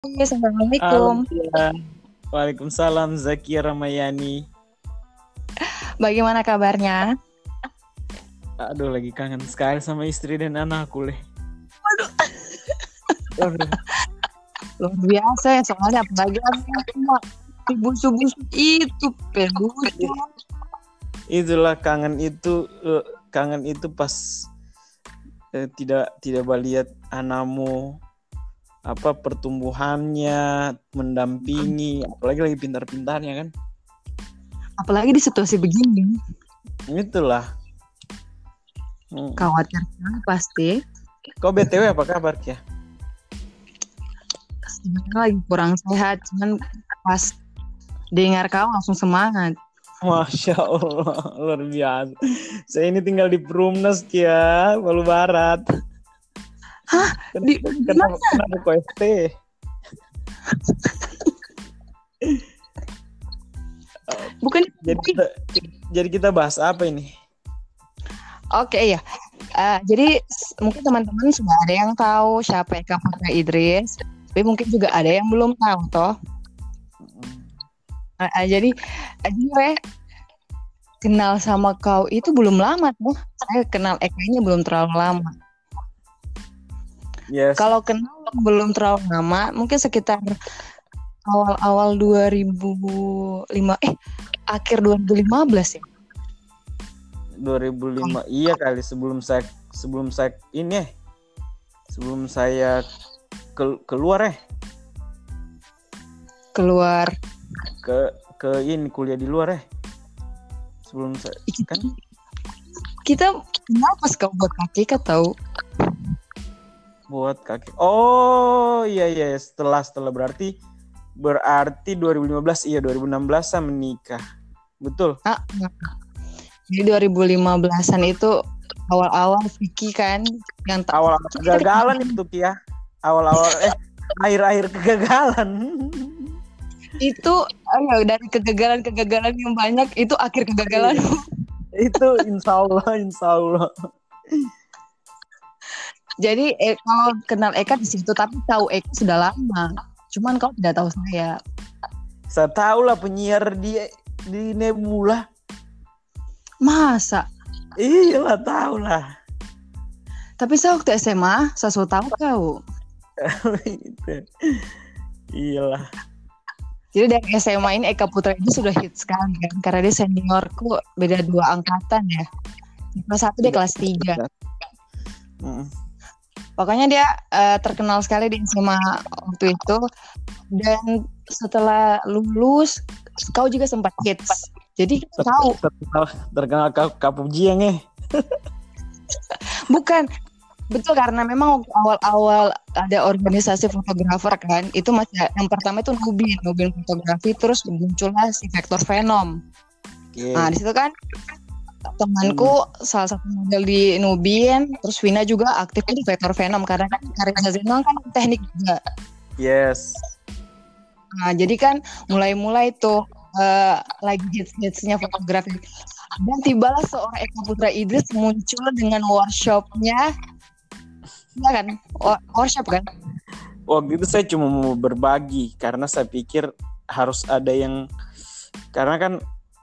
Assalamualaikum. Waalaikumsalam Zakia Ramayani. Bagaimana kabarnya? Aduh lagi kangen sekali sama istri dan anakku leh. Luar biasa ya soalnya apalagi semua subuh-subuh itu pelucu. Itulah kangen itu eh, kangen itu pas eh, tidak tidak melihat anakmu apa pertumbuhannya mendampingi apalagi lagi pintar-pintarnya kan Apalagi di situasi begini, itulah Hmm. khawatir pasti. kau btw apa kabar ya Sebenarnya lagi kurang sehat, cuman pas dengar kau langsung semangat. Masya Allah luar biasa saya ini tinggal di Perumnas ya Palu Barat Hah? Di, kenapa kenapa kok FT bukan jadi kita jadi kita bahas apa ini Oke ya. Eh, jadi mungkin teman-teman sudah ada yang tahu siapa Eka Putra Idris, tapi mungkin juga ada yang belum tahu toh. Eh, eh, jadi eh, gue kenal sama kau itu belum lama tuh. Saya kenal Eka-nya belum terlalu lama. Yes. Kalau kenal belum terlalu lama, mungkin sekitar awal-awal 2005 eh akhir 2015 ya. 2005 iya kali sebelum saya sebelum saya ini eh sebelum saya ke- keluar eh. Keluar. Ke ke ini kuliah di luar eh. Sebelum saya kita, kan? kita kenapa sih kau buat kaki tahu? Buat kaki oh iya iya setelah setelah. Berarti berarti 2015 iya 2016 saya menikah. Betul? Ah. Jadi 2015-an itu awal-awal Vicky kan yang awal Kita kegagalan itu ya awal-awal eh akhir-akhir kegagalan. Itu ayo dari kegagalan-kegagalan yang banyak itu akhir kegagalan. itu insya Allah insya Allah Jadi eh, kalau kenal Eka di situ tapi tahu Eka sudah lama. Cuman kau tidak tahu saya. saya tahu lah penyiar di di Nebula Masa? iya lah tahu lah Tapi saya waktu SMA, saya sudah tahu kau. itu iyalah Jadi dari SMA ini Eka Putra itu sudah hit sekali kan karena dia seniorku beda dua angkatan ya. Kelas satu dia kelas tiga. Mm. Pokoknya dia eh, terkenal sekali di SMA waktu itu dan setelah lulus kau juga sempat hits. Jadi tahu terkenal terkenal ka- kapuji yang eh bukan betul karena memang waktu awal-awal ada organisasi fotografer kan itu masih yang pertama itu Nubin Nubin fotografi terus muncullah si Vector Venom. Oke. Nah di situ kan temanku salah satu model di Nubin terus Vina juga aktif di Vector Venom karena kan karya Zenon kan teknik juga. yes Nah, jadi kan mulai-mulai tuh eh, lagi hits-hitsnya fotografi. Dan tibalah seorang Eka Putra Idris muncul dengan workshopnya, ya kan? Wo- Workshop kan? waktu itu saya cuma mau berbagi karena saya pikir harus ada yang karena kan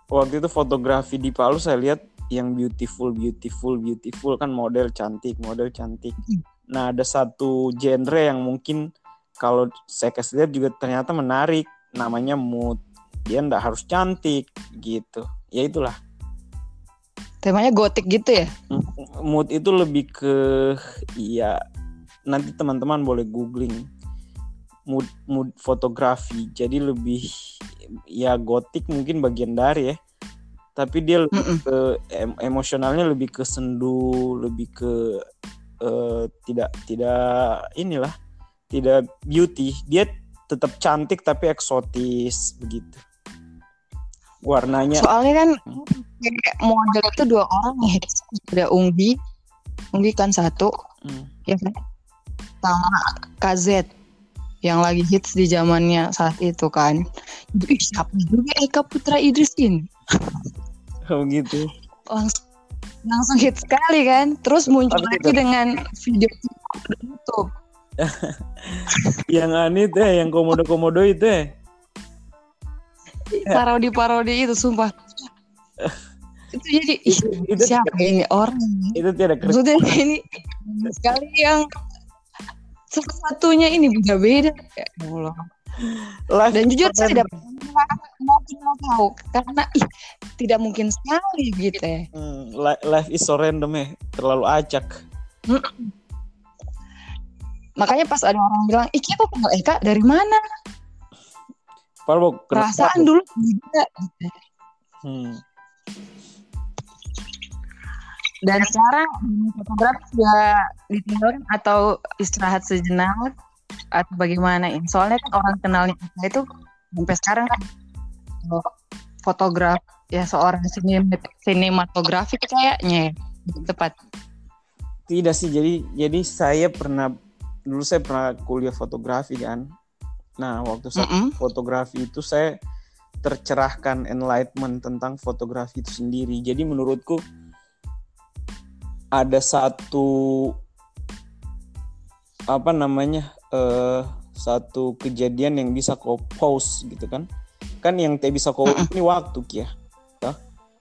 waktu itu fotografi di Palu saya lihat yang beautiful beautiful beautiful. Kan model cantik model cantik. Hmm. nah ada satu genre yang mungkin kalau saya kasih lihat juga ternyata menarik. Namanya mood. Dia ndak harus cantik gitu. Ya itulah. Temanya gotik gitu ya? mood itu lebih ke ya nanti teman-teman boleh googling. Mood mood fotografi. Jadi lebih ya gotik mungkin bagian dari ya tapi dia lebih Mm-mm. ke em- emosionalnya lebih ke sendu lebih ke eh, tidak tidak inilah tidak beauty dia tetap cantik tapi eksotis begitu warnanya Soalnya kan kayak model itu dua orang nih. Ada Unggi, Unggi kan satu, hmm, ya kan? Sama KZ yang lagi hits di zamannya saat itu kan. Ih, siapa juga Eka Putra Idris ini? begitu langsung langsung hit sekali kan terus muncul Tapi lagi dengan video YouTube yang aneh tuh yang komodo-komodo itu ya. Parodi-parodi itu sumpah. itu jadi Itu, itu, siapa ini orang itu tidak kerja. Maksudnya ini sekali yang satu-satunya ini beda-beda. Ya Allah. Live Dan jujur saya tidak mau tahu karena ih, tidak mungkin sekali gitu ya. Hmm, li- live is so random ya, terlalu acak. Makanya pas ada orang bilang, "Ih, kita kenal Eka dari mana?" Kenal Perasaan dulu beda. gitu. Hmm. Dan sekarang dunia fotografi sudah ditinggalkan atau istirahat sejenak atau bagaimana ini? Soalnya kan orang kenalnya itu sampai sekarang kan oh, fotograf ya seorang sinem- sinematografi kayaknya ya, tepat. Tidak sih, jadi jadi saya pernah dulu saya pernah kuliah fotografi kan. Nah, waktu saya Mm-mm. fotografi itu saya tercerahkan enlightenment tentang fotografi itu sendiri. Jadi menurutku ada satu apa namanya eh satu kejadian yang bisa kau post gitu kan? Kan yang teh bisa kau ini waktu ya.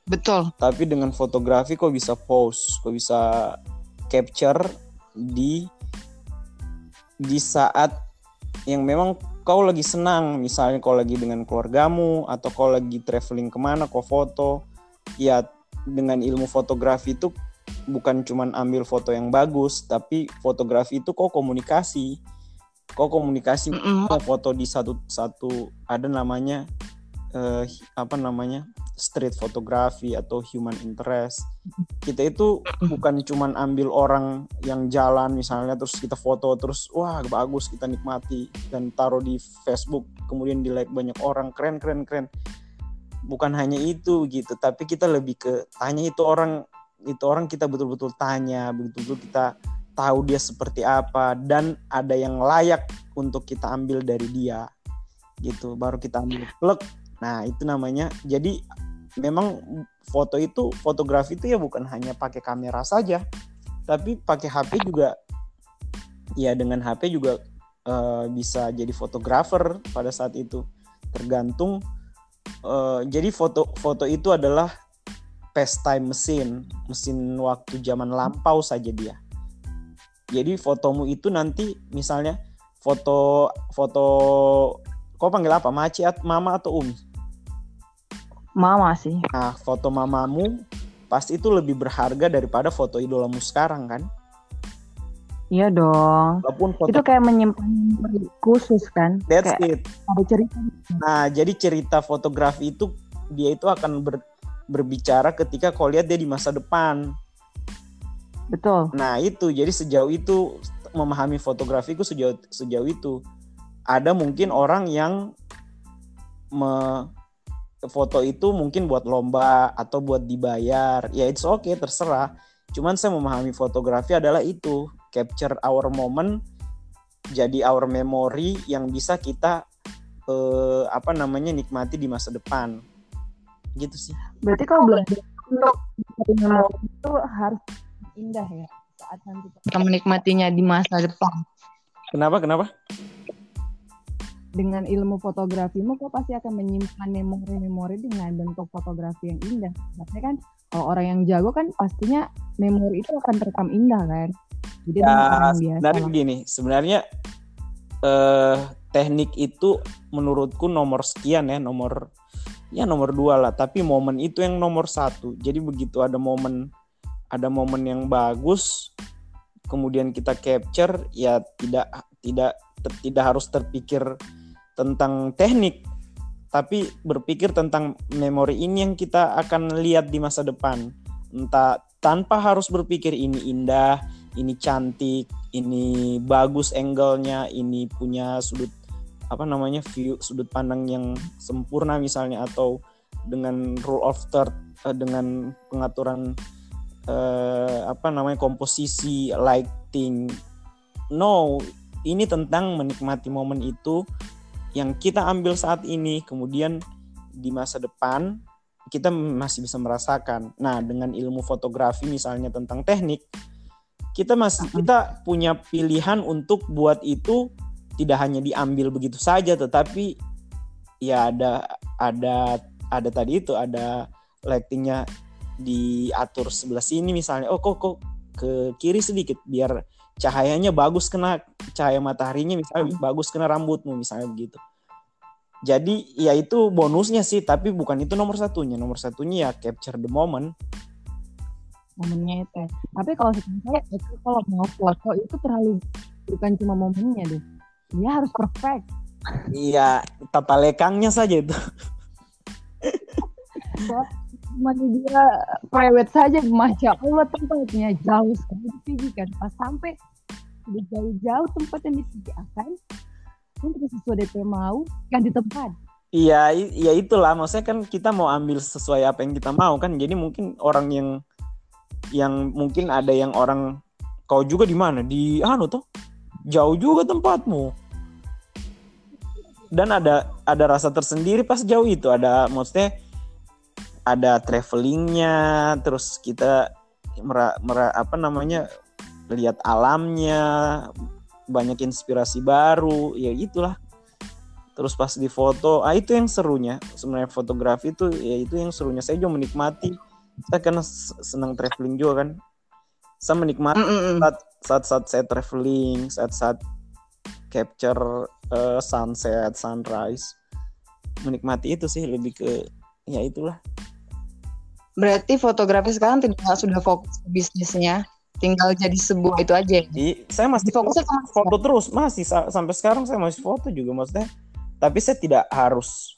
Betul. Tapi dengan fotografi kau bisa post, kau bisa capture di di saat yang memang kau lagi senang, misalnya kau lagi dengan keluargamu atau kau lagi traveling ke mana, kau foto, ya dengan ilmu fotografi itu bukan cuman ambil foto yang bagus, tapi fotografi itu kau komunikasi, kau komunikasi Mm-mm. mau foto di satu satu ada namanya eh, apa namanya street photography atau human interest. Kita itu bukan cuman ambil orang yang jalan misalnya terus kita foto terus wah bagus kita nikmati dan taruh di Facebook kemudian di like banyak orang keren keren keren. Bukan hanya itu gitu tapi kita lebih ke tanya itu orang itu orang kita betul-betul tanya betul-betul kita tahu dia seperti apa dan ada yang layak untuk kita ambil dari dia gitu baru kita ambil. Plek nah itu namanya. Jadi memang foto itu fotografi itu ya bukan hanya pakai kamera saja tapi pakai HP juga ya dengan HP juga eh, bisa jadi fotografer pada saat itu. Tergantung eh, jadi foto foto itu adalah pastime mesin mesin waktu zaman lampau saja dia jadi fotomu itu nanti misalnya foto foto kau panggil apa maci at mama atau umi Mama sih. Nah, foto mamamu pasti itu lebih berharga daripada foto idolamu sekarang kan? Iya dong. Walaupun foto Itu kayak menyimpan memori khusus kan? that's kayak it. ada cerita. Nah, jadi cerita fotografi itu dia itu akan ber- berbicara ketika kau lihat dia di masa depan. Betul. Nah, itu jadi sejauh itu memahami fotografiku sejauh sejauh itu. Ada mungkin orang yang me- foto itu mungkin buat lomba atau buat dibayar. Ya it's okay, terserah. Cuman saya memahami fotografi adalah itu, capture our moment jadi our memory yang bisa kita eh, apa namanya nikmati di masa depan. Gitu sih. Berarti kalau belajar untuk itu harus indah ya saat nanti kita menikmatinya di masa depan. Kenapa? Kenapa? Dengan ilmu fotografimu, kau pasti akan menyimpan memori-memori dengan bentuk fotografi yang indah. Maksudnya kan kalau orang yang jago kan pastinya memori itu akan terekam indah kan. Jadi orang Ya, biasa. sebenarnya begini, sebenarnya eh teknik itu menurutku nomor sekian ya, nomor ya nomor dua lah. Tapi momen itu yang nomor satu. Jadi begitu ada momen ada momen yang bagus, kemudian kita capture, ya tidak tidak ter- tidak harus terpikir tentang teknik, tapi berpikir tentang memori ini yang kita akan lihat di masa depan. Entah tanpa harus berpikir ini indah, ini cantik, ini bagus angle-nya, ini punya sudut apa namanya view sudut pandang yang sempurna misalnya atau dengan rule of third eh, dengan pengaturan eh, apa namanya komposisi lighting. No, ini tentang menikmati momen itu yang kita ambil saat ini kemudian di masa depan kita masih bisa merasakan. Nah, dengan ilmu fotografi misalnya tentang teknik, kita masih kita punya pilihan untuk buat itu tidak hanya diambil begitu saja tetapi ya ada ada ada tadi itu ada lightingnya diatur sebelah sini misalnya. Oh kok kok ke kiri sedikit biar cahayanya bagus kena cahaya mataharinya misalnya bagus kena rambutmu misalnya begitu. Jadi ya itu bonusnya sih tapi bukan itu nomor satunya. Nomor satunya ya capture the moment. Momennya itu tapi kalau saya kalau mau foto itu terlalu bukan cuma momennya deh dia harus perfect. Iya tata lekangnya saja itu. Cuma dia private saja masya allah tempatnya. Jauh sekali ditinggikan pas sampai udah jauh-jauh tempat yang disediakan untuk sesuai DP mau ganti tempat. Iya iya itulah. Maksudnya kan kita mau ambil sesuai apa yang kita mau kan. Jadi mungkin orang yang yang mungkin ada yang orang kau juga di mana? Di anu tuh jauh juga tempatmu. Dan ada ada rasa tersendiri pas jauh itu. Ada maksudnya ada travelingnya terus kita mera, mera, apa namanya lihat alamnya banyak inspirasi baru ya itulah. Terus pas di foto ah itu yang serunya. Sebenarnya fotografi itu ya itu yang serunya. Saya juga menikmati. Saya karena senang traveling juga kan. Saya menikmati mm -mm. saat saat saat saya traveling saat saat capture uh, sunset sunrise. Menikmati itu sih lebih ke ya itulah. Berarti fotografi sekarang tidak sudah fokus ke bisnisnya tinggal jadi sebuah itu aja ya? I, saya masih fokus ke foto terus masih sampai sekarang saya masih foto juga maksudnya. Tapi saya tidak harus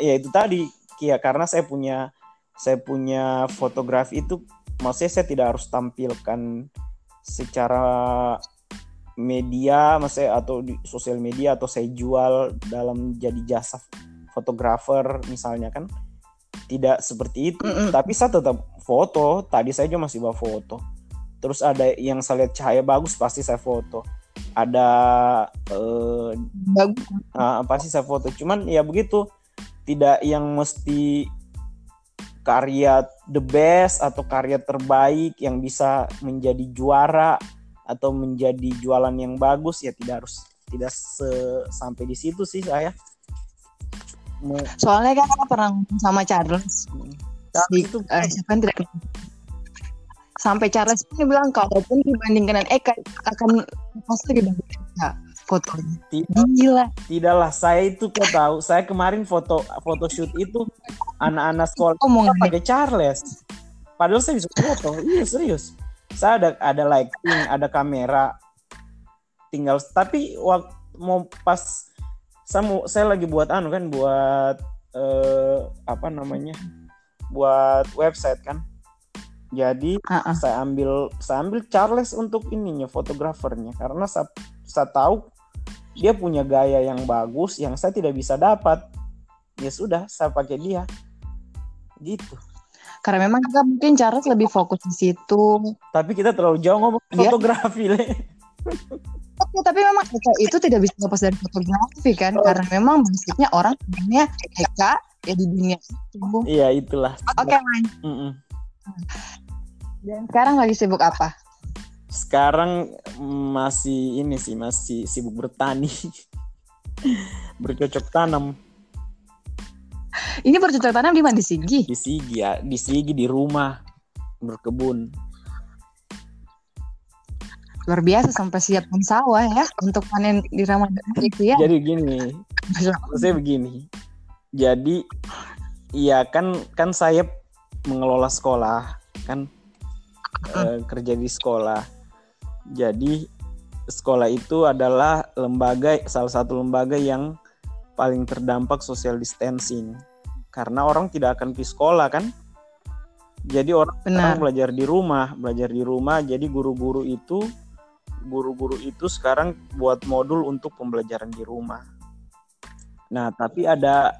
ya itu tadi ya karena saya punya saya punya fotografi itu maksudnya saya tidak harus tampilkan secara media maksudnya atau di sosial media atau saya jual dalam jadi jasa fotografer misalnya kan tidak seperti itu. Mm -mm. tapi saya tetap foto. Tadi saya juga masih bawa foto. Terus ada yang saya lihat cahaya bagus pasti saya foto. Ada eh, bagus. uh, pasti saya foto. Cuman ya begitu tidak yang mesti karya the best atau karya terbaik yang bisa menjadi juara atau menjadi jualan yang bagus ya tidak harus tidak se sampai di situ sih saya. Soalnya kan pernah sama Charles. Hmm. Tapi itu eh, kan tidak sampai Charles pun bilang kalaupun dibandingkan dengan Eka akan pasti dibandingkan ya, fotonya. Tidak, Gila. Tidaklah, saya itu kau tahu, saya kemarin foto foto shoot itu anak-anak sekolah oh, pakai Charles. Padahal saya bisa foto, iya serius. Saya ada ada lighting, ada kamera. Tinggal tapi waktu mau pas saya mau saya lagi buat anu kan buat eh, apa namanya? buat website kan. Jadi uh -uh. saya ambil saya ambil Charles untuk ininya fotografernya karena saya, saya tahu dia punya gaya yang bagus yang saya tidak bisa dapat. Ya sudah saya pakai dia. Gitu. Karena memang kita mungkin Charles lebih fokus di situ. Tapi kita terlalu jauh ngomong dia... fotografi le. Oke, tapi memang Eka itu tidak bisa lepas dari fotografi kan? Oh. karena memang basicnya orang punya Eka ya di dunia itu. Iya itulah. Oke okay, man mm -mm. dan sekarang lagi sibuk apa sekarang masih ini sih masih sibuk bertani. Bercocok tanam. Ini bercocok tanam di mana? Di Sigi? Di Sigi ya di Sigi di rumah berkebun luar biasa sampai siapkan sawah ya untuk panen di Ramadan itu ya. Jadi gini saya begini. Jadi iya kan kan saya mengelola sekolah kan uh, kerja di sekolah jadi sekolah itu adalah lembaga salah satu lembaga yang paling terdampak social distancing karena orang tidak akan pergi sekolah kan. Jadi orang Benar. belajar di rumah, belajar di rumah. Jadi guru-guru itu guru-guru itu sekarang buat modul untuk pembelajaran di rumah. Nah, tapi ada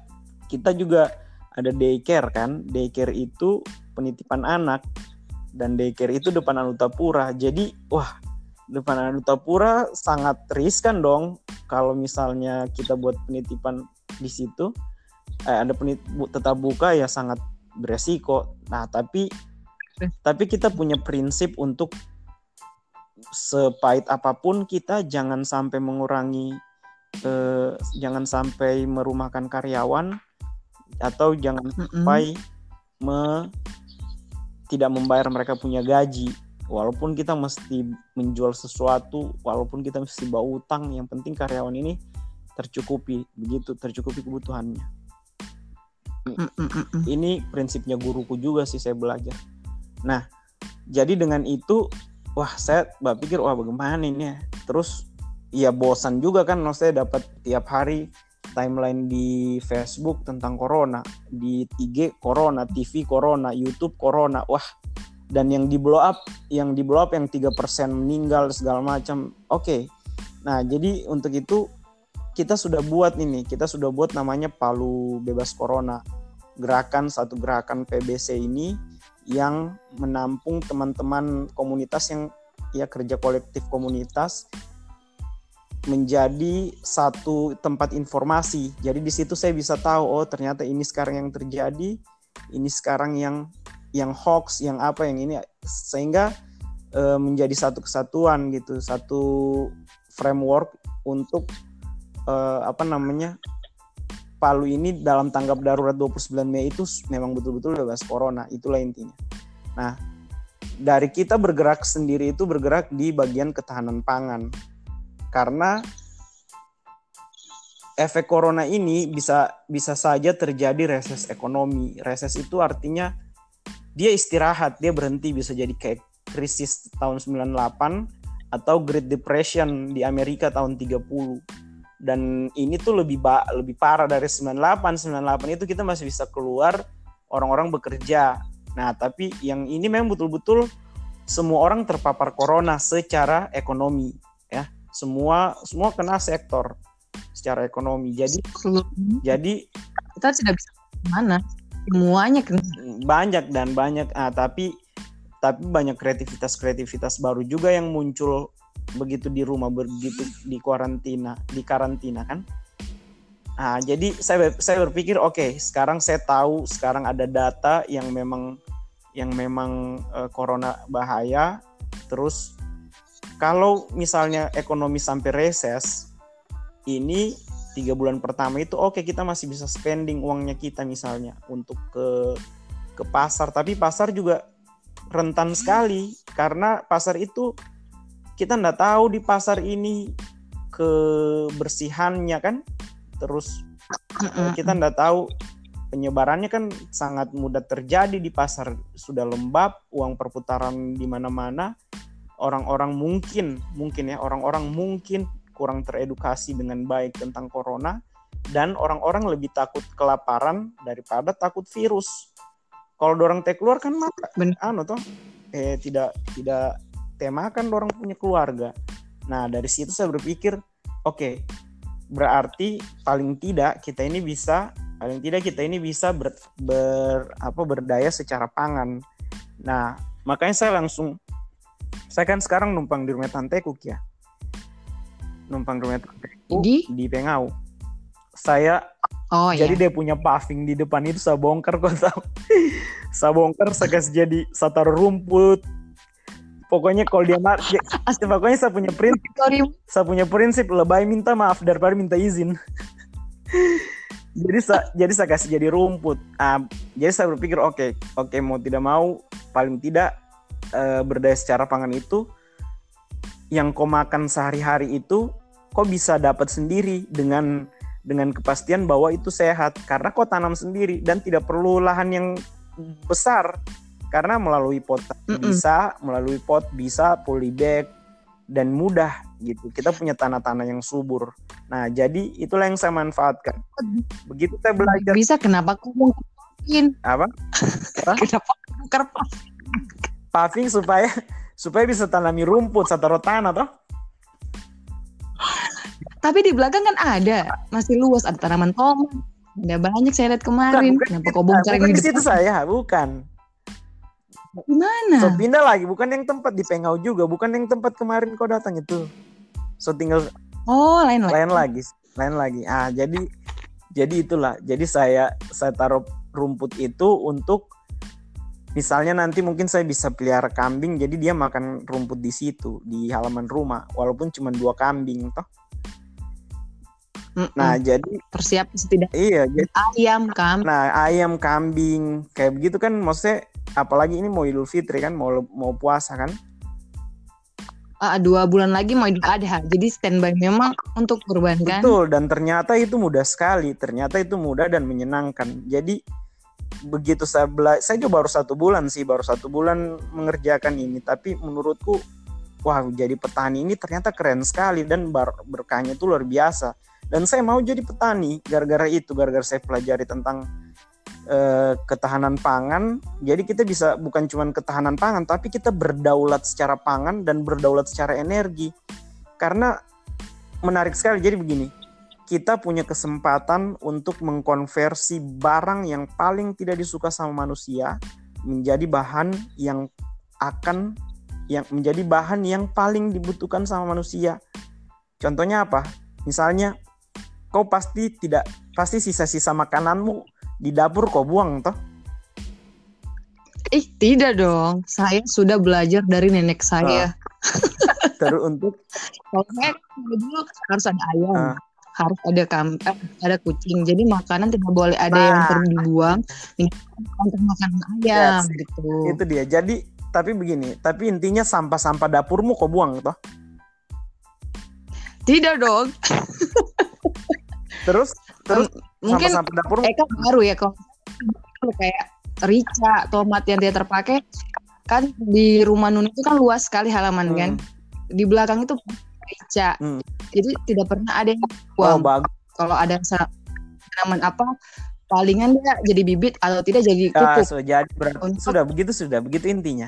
kita juga ada daycare kan. Daycare itu penitipan anak dan daycare itu depan Anutapura. Jadi, wah, depan Tapura sangat riskan dong. Kalau misalnya kita buat penitipan di situ eh, ada penit tetap buka ya sangat beresiko. Nah, tapi tapi kita punya prinsip untuk sepahit apa pun kita jangan sampai mengurangi eh, jangan sampai merumahkan karyawan atau jangan sampai me, tidak membayar mereka punya gaji walaupun kita mesti menjual sesuatu walaupun kita mesti bawa utang yang penting karyawan ini tercukupi begitu tercukupi kebutuhannya ini prinsipnya guruku juga sih saya belajar. Nah, jadi dengan itu, wah saya berpikir wah bagaimana ini ya. Terus ya bosan juga kan, maksudnya dapat tiap hari timeline di Facebook tentang corona, di IG corona, TV corona, YouTube corona, wah dan yang di blow up, yang di blow up yang tiga persen meninggal segala macam. Oke, nah jadi untuk itu kita sudah buat ini, kita sudah buat namanya Palu Bebas Corona gerakan satu gerakan PBC ini yang menampung teman-teman komunitas yang ya kerja kolektif komunitas menjadi satu tempat informasi. Jadi di situ saya bisa tahu oh ternyata ini sekarang yang terjadi, ini sekarang yang yang hoax, yang apa yang ini sehingga eh, menjadi satu kesatuan gitu, satu framework untuk eh, apa namanya Palu ini dalam tanggap darurat 29 Mei itu memang betul-betul bebas corona, itulah intinya. Nah, dari kita bergerak sendiri itu bergerak di bagian ketahanan pangan. Karena efek corona ini bisa bisa saja terjadi reses ekonomi. Reses itu artinya dia istirahat, dia berhenti bisa jadi kayak krisis tahun 98 atau Great Depression di Amerika tahun 30 dan ini tuh lebih ba lebih parah dari 98 98 itu kita masih bisa keluar orang-orang bekerja. Nah tapi yang ini memang betul-betul semua orang terpapar corona secara ekonomi ya. Semua semua kena sektor secara ekonomi. Jadi jadi kita tidak bisa mana semuanya kena. Banyak dan banyak ah tapi tapi banyak kreativitas kreativitas baru juga yang muncul begitu di rumah begitu di karantina di karantina kan? Nah jadi saya saya berpikir oke sekarang saya tahu sekarang ada data yang memang yang memang eh, corona bahaya. Terus kalau misalnya ekonomi sampai reses ini tiga bulan pertama itu oke kita masih bisa spending uangnya kita misalnya untuk ke ke pasar. Tapi pasar juga rentan sekali karena pasar itu kita nggak tahu di pasar ini kebersihannya kan. Terus eh, kita nggak tahu penyebarannya kan sangat mudah terjadi di pasar. Sudah lembab uang perputaran di mana-mana. Orang-orang mungkin mungkin ya orang-orang mungkin kurang teredukasi dengan baik tentang corona dan orang-orang lebih takut kelaparan daripada takut virus. Kalau orang teh keluar kan maka Bener. anu toh eh tidak tidak temakan orang punya keluarga. Nah dari situ saya berpikir oke berarti paling tidak kita ini bisa paling tidak kita ini bisa ber, ber- apa berdaya secara pangan. Nah makanya saya langsung saya kan sekarang numpang di rumah tanteku ya numpang rumah tanteku Di? di Pengau saya oh jadi iya dia punya paving di depan itu saya bongkar kok tahu. saya bongkar saya kasih jadi saya taruh rumput. Pokoknya kalau dia mar pokoknya saya punya prinsip, sorry saya punya prinsip lebay minta maaf daripada minta izin. jadi saya jadi saya kasih jadi rumput. Ah, jadi saya berpikir oke, oke mau tidak mau paling tidak eh, berdaya secara pangan itu yang kau makan sehari-hari itu kau bisa dapat sendiri dengan dengan kepastian bahwa itu sehat? Karena kau tanam sendiri dan tidak perlu lahan yang besar. Karena melalui pot Mm-mm. bisa melalui pot bisa polybag dan mudah gitu. Kita punya tanah-tanah yang subur. Nah jadi itulah yang saya manfaatkan. Begitu saya belajar. Bisa kenapa aku mungkin apa? Kenapa bukan paving supaya supaya bisa tanami rumput taruh tanah toh tapi di belakang kan ada. Masih luas ada tanaman tomat ada banyak saya lihat kemarin. Bukan kenapa di- kau bongkar bukan ini di situ saya bukan. Gimana? So pindah lagi, bukan yang tempat di Pengau juga, bukan yang tempat kemarin kau datang itu. So tinggal oh lain lagi. lain lagi, lain lagi. Ah jadi jadi itulah. Jadi saya saya taruh rumput itu untuk misalnya nanti mungkin saya bisa pelihara kambing. Jadi dia makan rumput di situ di halaman rumah. Walaupun cuma dua kambing toh Mm-mm. nah jadi persiap tidak iya jadi ayam kan Nah, ayam, kambing, kayak begitu kan maksudnya apalagi ini mau Idul Fitri kan, mau mau puasa kan? Ah, dua bulan lagi mau Idul Adha jadi standby memang untuk kurban kan Betul, dan ternyata itu mudah sekali. Ternyata itu mudah dan menyenangkan. Jadi begitu saya bela saya juga baru satu bulan sih, baru satu bulan mengerjakan ini. Tapi menurutku, wah jadi petani ini ternyata keren sekali dan bar- berkahnya itu luar biasa. Dan saya mau jadi petani gara-gara itu, gara-gara saya pelajari tentang eh, ketahanan pangan. Jadi kita bisa bukan cuma ketahanan pangan, tapi kita berdaulat secara pangan dan berdaulat secara energi. Karena menarik sekali. Jadi begini, kita punya kesempatan untuk mengkonversi barang yang paling tidak disuka sama manusia menjadi bahan yang akan yang menjadi bahan yang paling dibutuhkan sama manusia. Contohnya apa? Misalnya kau pasti tidak pasti sisa-sisa makananmu di dapur kau buang toh. ih tidak dong saya sudah belajar dari nenek saya Terus untuk kalau saya dulu harus ada ayam Ah. harus ada kam eh, ada kucing jadi makanan tidak boleh ada yang Nah. perlu dibuang untuk makanan ayam Yes. gitu itu dia. Jadi tapi begini, tapi intinya sampah-sampah dapurmu kau buang toh. tidak dong Terus terus mungkin sampah-sampah dapurmu Eka baru ya kalau kayak rica tomat yang tidak terpakai kan di rumah Nun itu kan luas sekali halaman Hmm. kan di belakang itu rica Hmm. jadi tidak pernah ada yang Oh, buang bagus. kalau ada tanaman apa palingan dia jadi bibit atau tidak jadi Ah, pupuk sudah jadi Untuk- sudah begitu sudah begitu intinya.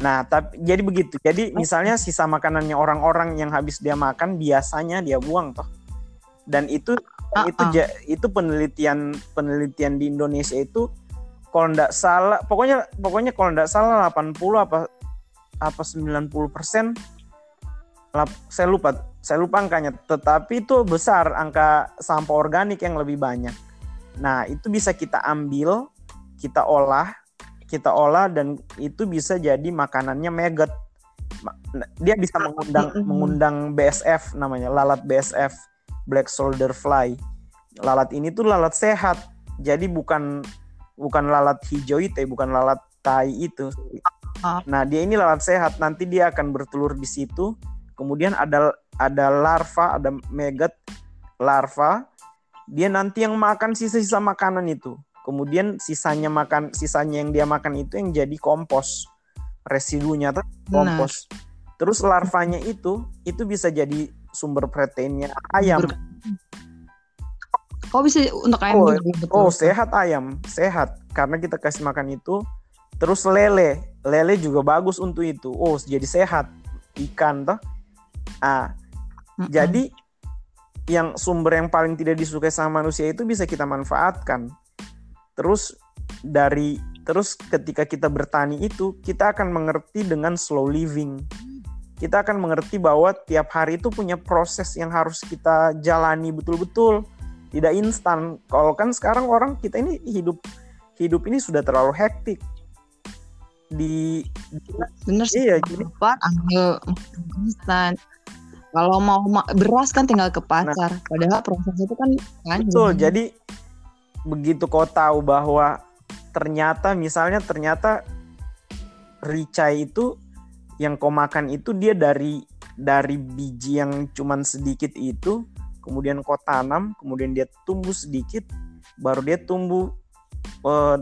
Nah, tapi jadi begitu. Jadi misalnya sisa makanannya orang-orang yang habis dia makan biasanya dia buang toh. Dan itu Ah, itu ah. itu penelitian penelitian di Indonesia itu kalau ndak salah pokoknya pokoknya kalau ndak salah 80 apa apa 90 persen. Saya lupa saya lupa angkanya. Tetapi itu besar angka sampah organik yang lebih banyak. Nah itu bisa kita ambil kita olah kita olah dan itu bisa jadi makanannya maggot. Ma- dia bisa mengundang Mm-mm. mengundang BSF namanya lalat BSF black soldier fly. Lalat ini tuh lalat sehat. Jadi bukan bukan lalat hijau itu bukan lalat tai itu. Ah. nah dia ini lalat sehat. Nanti dia akan bertelur di situ. Kemudian ada ada larva ada maggot larva. Dia nanti yang makan sisa-sisa makanan itu. Kemudian sisanya makan sisanya yang dia makan itu yang jadi kompos. Residunya tuh kompos. Terus larvanya itu itu bisa jadi sumber proteinnya ayam Ber- Kok bisa untuk ayam Oh, juga betul? Oh sehat ayam, sehat karena kita kasih makan itu. Terus lele, lele juga bagus untuk itu. Oh jadi sehat ikan toh. Ah Mm-mm. jadi yang sumber yang paling tidak disukai sama manusia itu bisa kita manfaatkan. Terus dari terus ketika kita bertani itu kita akan mengerti dengan slow living. Kita akan mengerti bahwa tiap hari itu punya proses yang harus kita jalani betul-betul tidak instan. Kalau kan sekarang orang kita ini hidup hidup ini sudah terlalu hektik. Di bener sih Iya, jadi ambil instan kalau mau ma- beras kan tinggal ke pasar padahal proses itu kan panjang betul. Jadi begitu kau tahu bahwa ternyata misalnya ternyata ricai itu yang kau makan itu dia dari dari biji yang cuman sedikit itu kemudian kau tanam kemudian dia tumbuh sedikit baru dia tumbuh eh,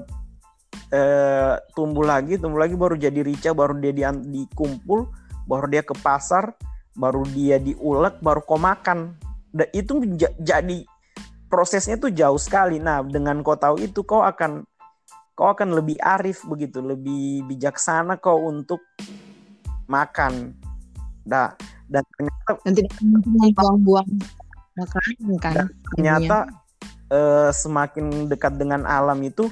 eh, tumbuh lagi tumbuh lagi baru jadi rica baru dia di, dikumpul baru dia ke pasar baru dia diulek baru kau makan. Da- itu ja- jadi prosesnya tuh jauh sekali. Nah dengan kau tahu itu kau akan kau akan lebih arif begitu lebih bijaksana kau untuk makan. Nah, dan ternyata dan tidak mungkin membuang-buang makanan kan ternyata eh, semakin dekat dengan alam itu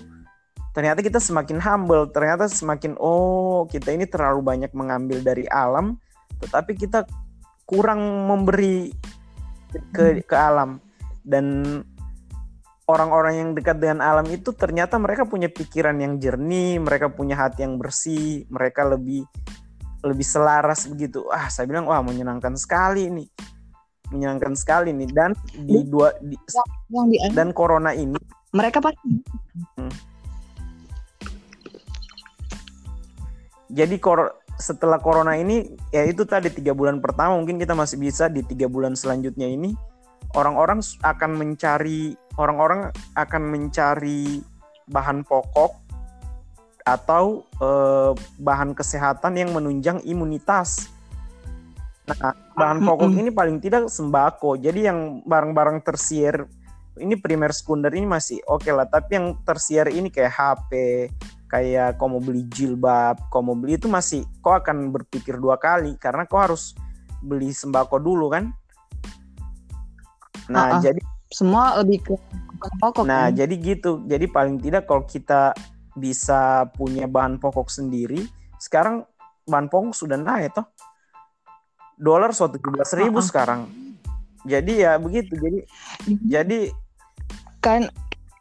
ternyata kita semakin humble ternyata semakin oh kita ini terlalu banyak mengambil dari alam tetapi kita kurang memberi ke ke alam. Dan orang-orang yang dekat dengan alam itu ternyata mereka punya pikiran yang jernih, mereka punya hati yang bersih, mereka lebih lebih selaras begitu. Ah, saya bilang wah menyenangkan sekali ini. Menyenangkan sekali nih dan di dua di, yang di dan corona ini mereka pasti jadi kor setelah corona ini ya itu tadi tiga bulan pertama mungkin kita masih bisa di tiga bulan selanjutnya ini orang-orang akan mencari orang-orang akan mencari bahan pokok atau eh, bahan kesehatan yang menunjang imunitas. Nah, bahan pokok ini paling tidak sembako. Jadi yang barang-barang tersier ini primer sekunder ini masih oke okay lah, tapi yang tersier ini kayak HP, kayak kau mau beli jilbab, kau mau beli itu masih kau akan berpikir dua kali karena kau harus beli sembako dulu kan. Nah, uh -uh. jadi semua lebih ke pokok. Nah, kan? jadi gitu. Jadi paling tidak kalau kita bisa punya bahan pokok sendiri, sekarang bahan pokok sudah naik toh. Dolar suatu tujuh ribu uh -uh. sekarang. Jadi ya begitu. Jadi jadi kan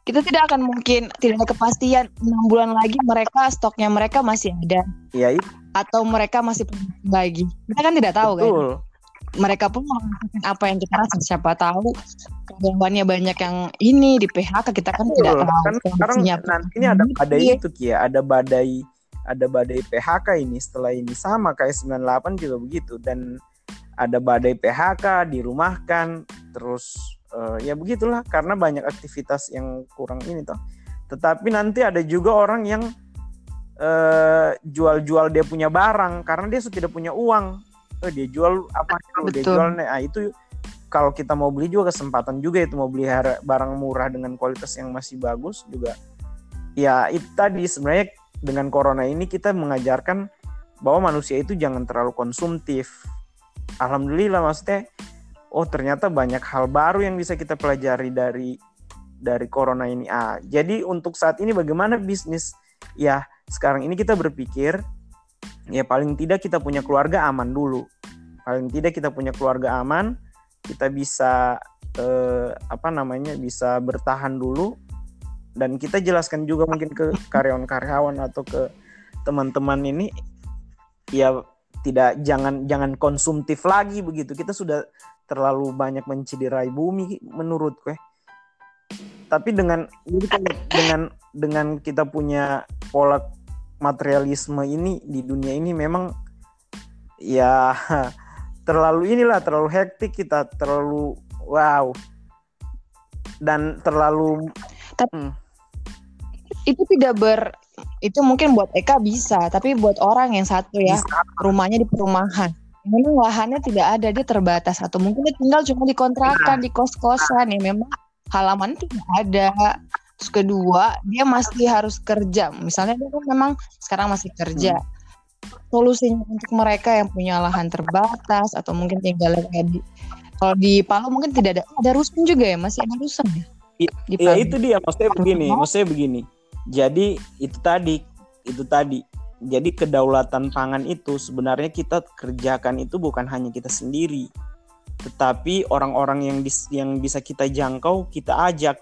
kita tidak akan mungkin tidak ada kepastian enam bulan lagi mereka stoknya mereka masih ada. Iya. Atau mereka masih lagi. Kita kan tidak tahu kan? Betul. kan mereka pun melakukan apa yang kita rasa siapa tahu karyawannya banyak yang ini di PHK kita kan tidak tahu kan sekarang nanti ini ada badai iya. itu Kia ada badai ada badai PHK ini. Setelah ini sama kayak 98 juga begitu. Dan ada badai PHK dirumahkan terus uh, ya begitulah. Karena banyak aktivitas yang kurang ini toh. Tetapi nanti ada juga orang yang uh, jual-jual dia punya barang. Karena dia sudah tidak punya uang oh, dia jual apa Betul. dia jual nah itu kalau kita mau beli juga kesempatan juga itu mau beli barang murah dengan kualitas yang masih bagus juga. Ya itu tadi sebenarnya dengan corona ini kita mengajarkan bahwa manusia itu jangan terlalu konsumtif. Alhamdulillah maksudnya oh ternyata banyak hal baru yang bisa kita pelajari dari dari corona ini. Ah jadi untuk saat ini bagaimana bisnis? Ya sekarang ini kita berpikir ya paling tidak kita punya keluarga aman dulu. Paling tidak kita punya keluarga aman kita bisa eh, apa namanya bisa bertahan dulu. Dan kita jelaskan juga mungkin ke karyawan-karyawan atau ke teman-teman ini ya tidak jangan jangan konsumtif lagi begitu. Kita sudah terlalu banyak menciderai bumi menurut gue tapi dengan dengan dengan kita punya pola materialisme ini di dunia ini memang ya terlalu inilah terlalu hektik kita terlalu wow dan terlalu tapi hmm. itu tidak ber itu mungkin buat Eka bisa tapi buat orang yang satu ya bisa. rumahnya di perumahan memang lahannya tidak ada dia terbatas atau mungkin dia tinggal cuma di kontrakan nah. di kos kosan ya memang halaman tidak ada Terus kedua, dia masih harus kerja. Misalnya dia kan memang sekarang masih kerja. Hmm. Solusinya untuk mereka yang punya lahan terbatas atau mungkin tinggal di kalau di Palu mungkin tidak ada ada rusun juga ya, masih ada rusun ya. Iya itu dia maksudnya begini, maksudnya begini. Jadi itu tadi, itu tadi. Jadi kedaulatan pangan itu sebenarnya kita kerjakan itu bukan hanya kita sendiri, tetapi orang-orang yang bis, yang bisa kita jangkau kita ajak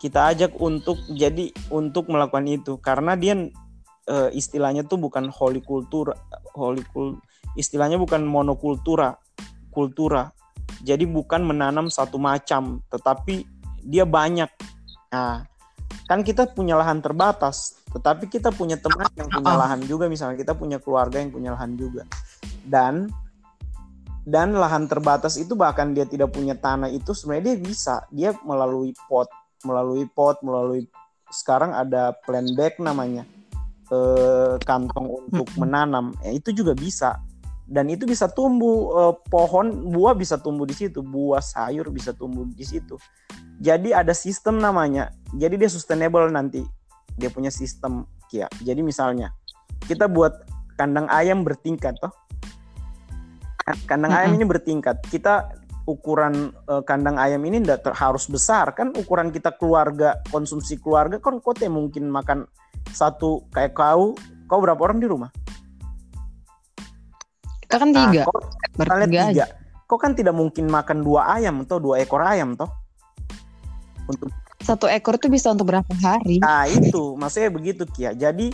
kita ajak untuk jadi untuk melakukan itu. Karena dia uh, istilahnya tuh bukan holy kultur holy kul istilahnya bukan monokultura kultura. Jadi bukan menanam satu macam tetapi dia banyak. Nah kan kita punya lahan terbatas tetapi kita punya teman yang punya lahan juga. Misalnya kita punya keluarga yang punya lahan juga. Dan dan lahan terbatas itu bahkan dia tidak punya tanah itu sebenarnya dia bisa. Dia melalui pot melalui pot, melalui sekarang ada plan bag namanya eh, kantong untuk menanam. Eh, itu juga bisa dan itu bisa tumbuh eh, pohon buah bisa tumbuh di situ, buah sayur bisa tumbuh di situ. Jadi ada sistem namanya. Jadi dia sustainable nanti. Dia punya sistem ya. Jadi misalnya kita buat kandang ayam bertingkat toh. Kandang ayam ini bertingkat. Kita ukuran uh, kandang ayam ini tidak harus besar. Kan ukuran kita keluarga konsumsi keluarga kan kok mungkin makan satu kayak kau. Kau berapa orang di rumah? Kita kan nah, tiga. nah, kau, tiga. kau kan tidak mungkin makan dua ayam atau dua ekor ayam toh? Untuk Satu ekor tuh bisa untuk berapa hari? Nah itu. Maksudnya begitu Kia. Jadi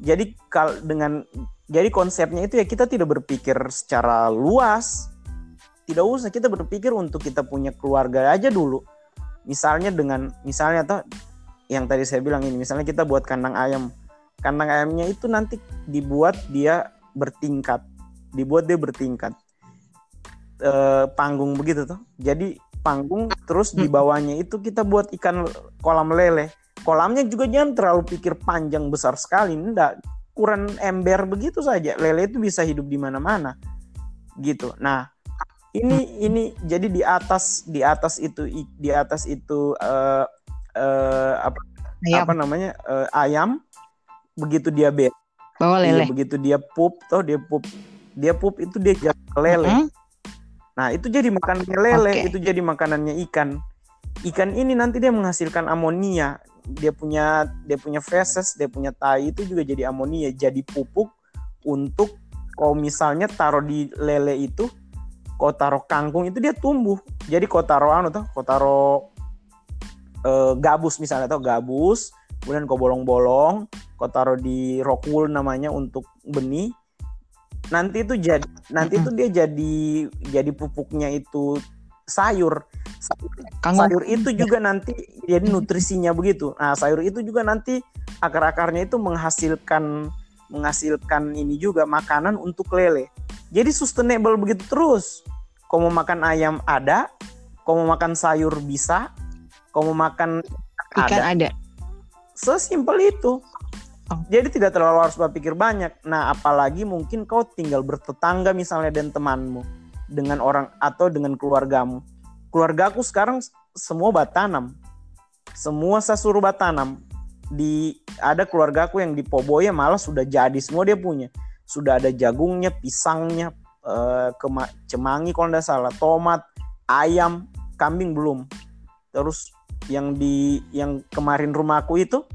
jadi kal dengan jadi konsepnya itu ya kita tidak berpikir secara luas. Tidak usah kita berpikir untuk kita punya keluarga aja dulu. Misalnya dengan misalnya toh yang tadi saya bilang ini misalnya kita buat kandang ayam. Kandang ayamnya itu nanti dibuat dia bertingkat. Dibuat dia bertingkat. Eh, panggung begitu tuh. Jadi panggung terus di bawahnya itu kita buat ikan kolam lele kolamnya juga jangan terlalu pikir panjang besar sekali enggak ukuran ember begitu saja lele itu bisa hidup di mana-mana gitu nah ini ini jadi di atas di atas itu di atas itu uh, uh, apa Ayam. apa namanya uh, ayam begitu dia be Bawa iya, lele. begitu dia pup toh dia pup dia pup itu dia jadi lele Mm-mm. Nah, itu jadi makanannya lele, Oke. itu jadi makanannya ikan. Ikan ini nanti dia menghasilkan amonia. Dia punya dia punya feses, dia punya tai itu juga jadi amonia, jadi pupuk untuk kau misalnya taruh di lele itu, kau taruh kangkung itu dia tumbuh. Jadi kau taruh anu tuh, kau taruh eh, gabus misalnya tuh gabus, kemudian kau bolong-bolong, kau taruh di rock wool namanya untuk benih. Nanti itu jadi nanti itu dia jadi jadi pupuknya itu sayur. Sayur, Kangkung. sayur itu juga nanti jadi nutrisinya begitu. Nah, sayur itu juga nanti akar-akarnya itu menghasilkan menghasilkan ini juga makanan untuk lele. Jadi sustainable begitu terus. Kau mau makan ayam ada, kau mau makan sayur bisa, kau mau makan Ikan ada. ada. Sesimpel itu. Oh. Jadi tidak terlalu harus berpikir banyak. Nah, apalagi mungkin kau tinggal bertetangga misalnya dan temanmu dengan orang atau dengan keluargamu. Keluargaku sekarang semua batanam. Semua saya suruh batanam. Di ada keluargaku yang di Poboya malah sudah jadi semua dia punya. Sudah ada jagungnya, pisangnya, eh, kema- cemangi kalau tidak salah, tomat, ayam, kambing belum. Terus yang di yang kemarin rumahku itu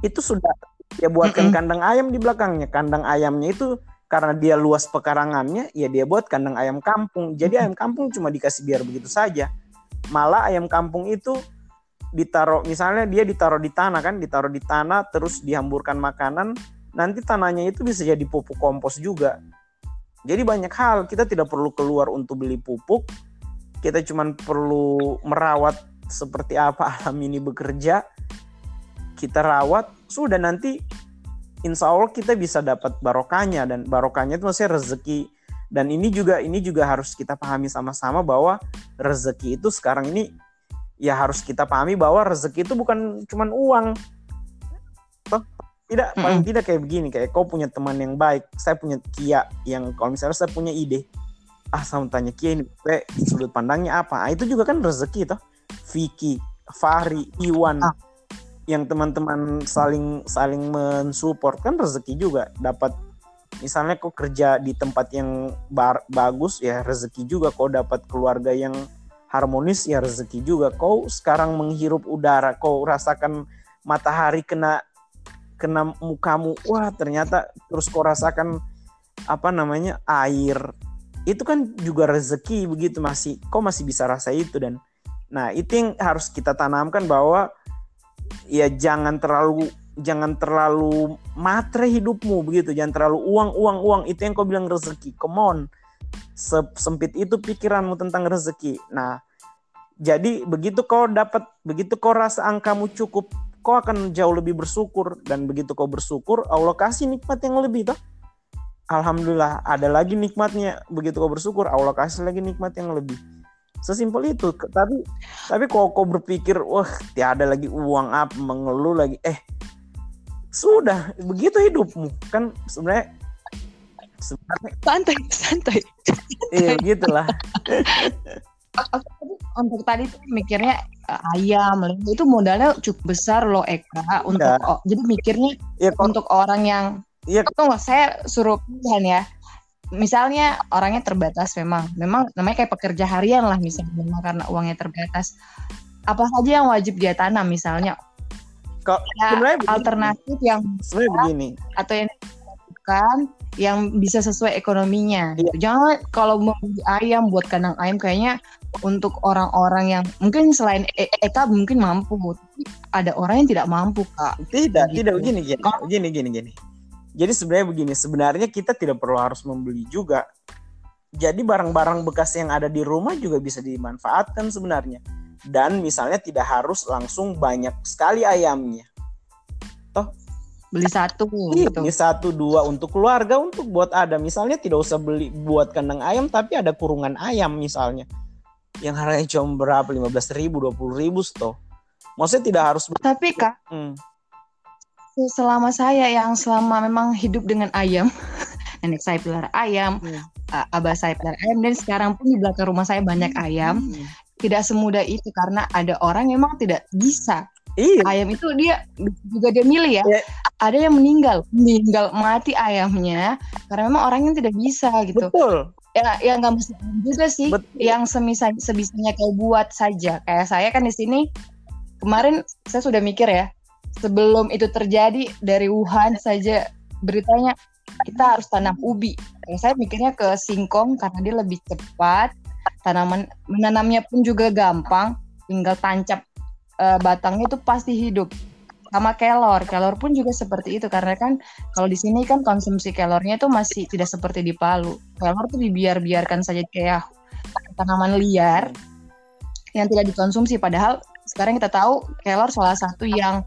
itu sudah dia buatkan Mm-mm. kandang ayam di belakangnya. Kandang ayamnya itu karena dia luas pekarangannya, ya dia buat kandang ayam kampung. Jadi ayam kampung cuma dikasih biar begitu saja. Malah ayam kampung itu ditaruh misalnya dia ditaruh di tanah kan, ditaruh di tanah terus dihamburkan makanan, nanti tanahnya itu bisa jadi pupuk kompos juga. Jadi banyak hal kita tidak perlu keluar untuk beli pupuk. Kita cuma perlu merawat seperti apa alam ini bekerja. Kita rawat, sudah nanti insya Allah kita bisa dapat barokahnya dan barokahnya itu maksudnya rezeki dan ini juga ini juga harus kita pahami sama-sama bahwa rezeki itu sekarang ini ya harus kita pahami bahwa rezeki itu bukan cuman uang. Toh, tidak paling tidak kayak begini kayak kau punya teman yang baik saya punya Kia yang kalau misalnya saya punya ide ah saya mau tanya Kia ini kayak sudut pandangnya apa? Ah, itu juga kan rezeki toh. Vicky Fahri Iwan Ah. yang teman-teman saling saling mensupport kan rezeki juga. Dapat misalnya kau kerja di tempat yang bar- bagus ya rezeki juga kau dapat keluarga yang harmonis ya rezeki juga. Kau sekarang menghirup udara kau rasakan matahari kena kena mukamu. Wah ternyata terus kau rasakan apa namanya air. Itu kan juga rezeki begitu masih kau masih bisa rasa itu dan. Nah itu yang harus kita tanamkan bahwa ya jangan terlalu jangan terlalu matre hidupmu begitu. Jangan terlalu uang uang uang. Itu yang kau bilang rezeki. Come on sempit itu pikiranmu tentang rezeki. Nah jadi begitu kau dapat begitu kau rasa angkamu cukup kau akan jauh lebih bersyukur. Dan begitu kau bersyukur Allah kasih nikmat yang lebih toh. Alhamdulillah ada lagi nikmatnya. Begitu kau bersyukur Allah kasih lagi nikmat yang lebih. Sesimpel itu. Tapi tapi kalau kau berpikir wah tiada lagi uang apa mengeluh lagi. Eh sudah begitu hidupmu. Kan sebenarnya sebenarnya Santai, santai. iya gitulah untuk tadi tuh mikirnya eh, ayam itu modalnya cukup besar loh Eka untuk Iya. oh, jadi mikirnya ya kok untuk orang yang Iya. tunggu saya suruh pilihan ya misalnya orangnya terbatas memang memang namanya kayak pekerja harian lah misalnya memang karena uangnya terbatas apa saja yang wajib dia tanam misalnya kok ya, sebenarnya begini. alternatif yang sebenarnya begini atau yang dilakukan yang bisa sesuai ekonominya. Iya. Jangan kalau membeli ayam buat kandang ayam kayaknya untuk orang-orang yang mungkin selain E- Eka mungkin mampu, tapi ada orang yang tidak mampu kak. Tidak, Gitu. tidak begini gini. Kalau- Gini gini gini. Jadi sebenarnya begini, sebenarnya kita tidak perlu harus membeli juga. Jadi barang-barang bekas yang ada di rumah juga bisa dimanfaatkan sebenarnya. Dan misalnya tidak harus langsung banyak sekali ayamnya. Beli satu Iya, gitu. beli satu dua untuk keluarga untuk buat ada. Misalnya tidak usah beli buat kandang ayam tapi ada kurungan ayam misalnya. Yang harganya cuma berapa? 15 ribu, 20 ribu toh. Maksudnya tidak harus Tapi kak, Hmm. selama saya yang selama memang hidup dengan ayam, nenek saya pelihara ayam, Hmm. abah saya pelihara ayam, dan sekarang pun di belakang rumah saya banyak ayam. Hmm. Tidak semudah itu karena ada orang yang memang tidak bisa. Iya. Ayam itu dia juga dia milih ya. Ya. Ada yang meninggal, meninggal mati ayamnya karena memang orangnya tidak bisa gitu. Betul. Ya, ya nggak mesti juga sih. Betul. Yang semisa sebisanya kau buat saja. Kayak saya kan di sini kemarin saya sudah mikir ya. Sebelum itu terjadi dari Wuhan saja beritanya kita harus tanam ubi. Kayak saya mikirnya ke singkong karena dia lebih cepat. Tanaman menanamnya pun juga gampang, tinggal tancap eh, batangnya itu pasti hidup. Sama kelor, kelor pun juga seperti itu karena kan kalau di sini kan konsumsi kelornya itu masih tidak seperti di Palu. Kelor tuh dibiar-biarkan saja kayak tanaman liar yang tidak dikonsumsi. Padahal sekarang kita tahu kelor salah satu yang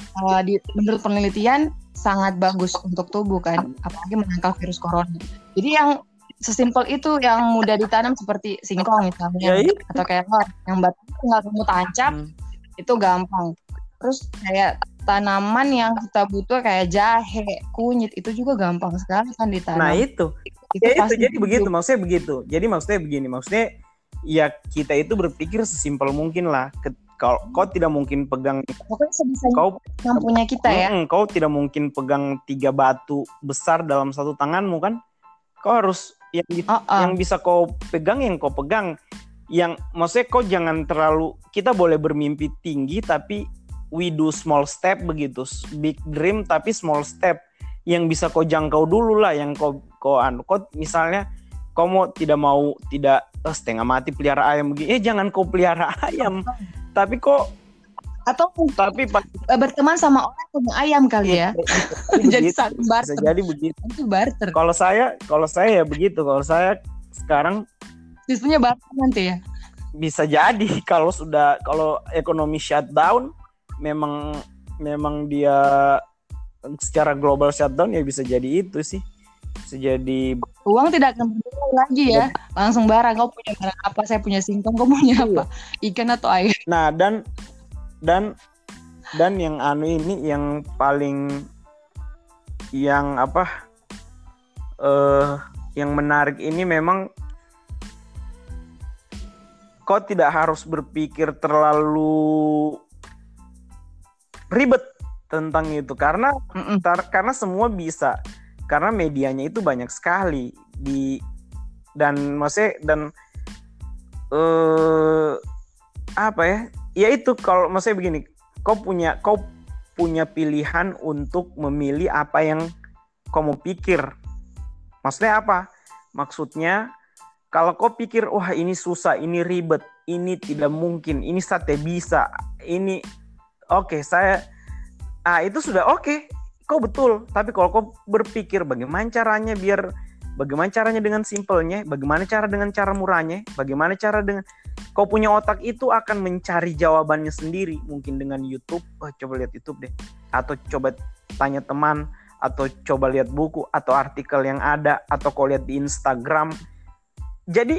eh, di, menurut penelitian sangat bagus untuk tubuh kan, apalagi menangkal virus corona. Jadi yang sesimpel itu yang mudah ditanam seperti singkong misalnya Ya, iya. atau kelor yang batangnya tinggal kamu tancap Hmm. Itu gampang. Terus kayak tanaman yang kita butuh kayak jahe, kunyit itu juga gampang sekali kan ditanam. Nah, itu. itu Ya, itu jadi begitu, hidup. maksudnya begitu. Jadi maksudnya begini, maksudnya ya kita itu berpikir sesimpel mungkin lah. Kalau kau tidak mungkin pegang Pokoknya sebisa kau mampunya kita ya. Mm, kau tidak mungkin pegang tiga batu besar dalam satu tanganmu kan? Kau harus yang Oh, oh. yang bisa kau pegang yang kau pegang. Yang maksudnya kau jangan terlalu kita boleh bermimpi tinggi tapi we do small step begitu. Big dream tapi small step yang bisa kau jangkau dulu lah yang kau kau anu kau misalnya kau mau tidak mau tidak eh, setengah mati pelihara ayam begini eh jangan kau pelihara ayam tapi kok Atau tapi berteman sama orang punya ayam kali ya. Jadi saling bisa barter. jadi begitu Itu barter. kalau saya kalau saya ya begitu kalau saya sekarang Sistemnya barter nanti ya. bisa jadi kalau sudah kalau ekonomi shutdown memang memang dia secara global shutdown ya bisa jadi itu sih bisa jadi Uang tidak akan berdua lagi ya. Langsung barang. Kau punya barang apa? Saya punya singkong. Kau punya Iya. apa? Ikan atau ayam? nah dan dan dan yang anu ini yang paling yang apa eh yang menarik ini memang kau tidak harus berpikir terlalu ribet tentang itu. Karena Mm-mm. Tar- karena semua bisa. Karena medianya itu banyak sekali. Di dan maksudnya dan eh apa ya? Ya itu kalau maksudnya begini. Kau punya kau punya pilihan untuk memilih apa yang kau mau pikir. Maksudnya apa? Maksudnya kalau kau pikir wah ini susah ini ribet ini tidak mungkin ini sate bisa ini oke saya ah itu sudah oke. Kau betul tapi kalau kau berpikir bagaimana caranya biar bagaimana caranya dengan simpelnya bagaimana cara dengan cara murahnya bagaimana cara dengan kau punya otak itu akan mencari jawabannya sendiri mungkin dengan YouTube. Oh coba lihat YouTube deh. Atau coba tanya teman atau coba lihat buku atau artikel yang ada atau kau lihat di Instagram jadi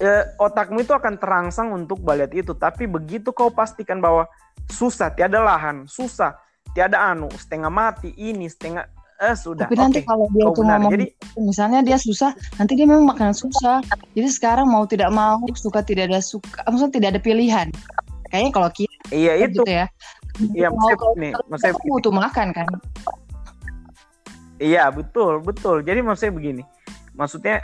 eh, otakmu itu akan terangsang untuk melihat itu tapi begitu kau pastikan bahwa susah tiada lahan susah tiada anu setengah mati ini setengah eh sudah Tapi nanti oke kalau dia kau itu benar ngomong jadi misalnya dia susah, nanti dia memang makanan susah. Jadi sekarang mau tidak mau, suka tidak ada suka, maksudnya tidak ada pilihan. Kayaknya kalau kita iya itu gitu ya. iya mau maksudnya nih maksudnya kita butuh makan kan. Iya betul betul. Jadi maksudnya begini, maksudnya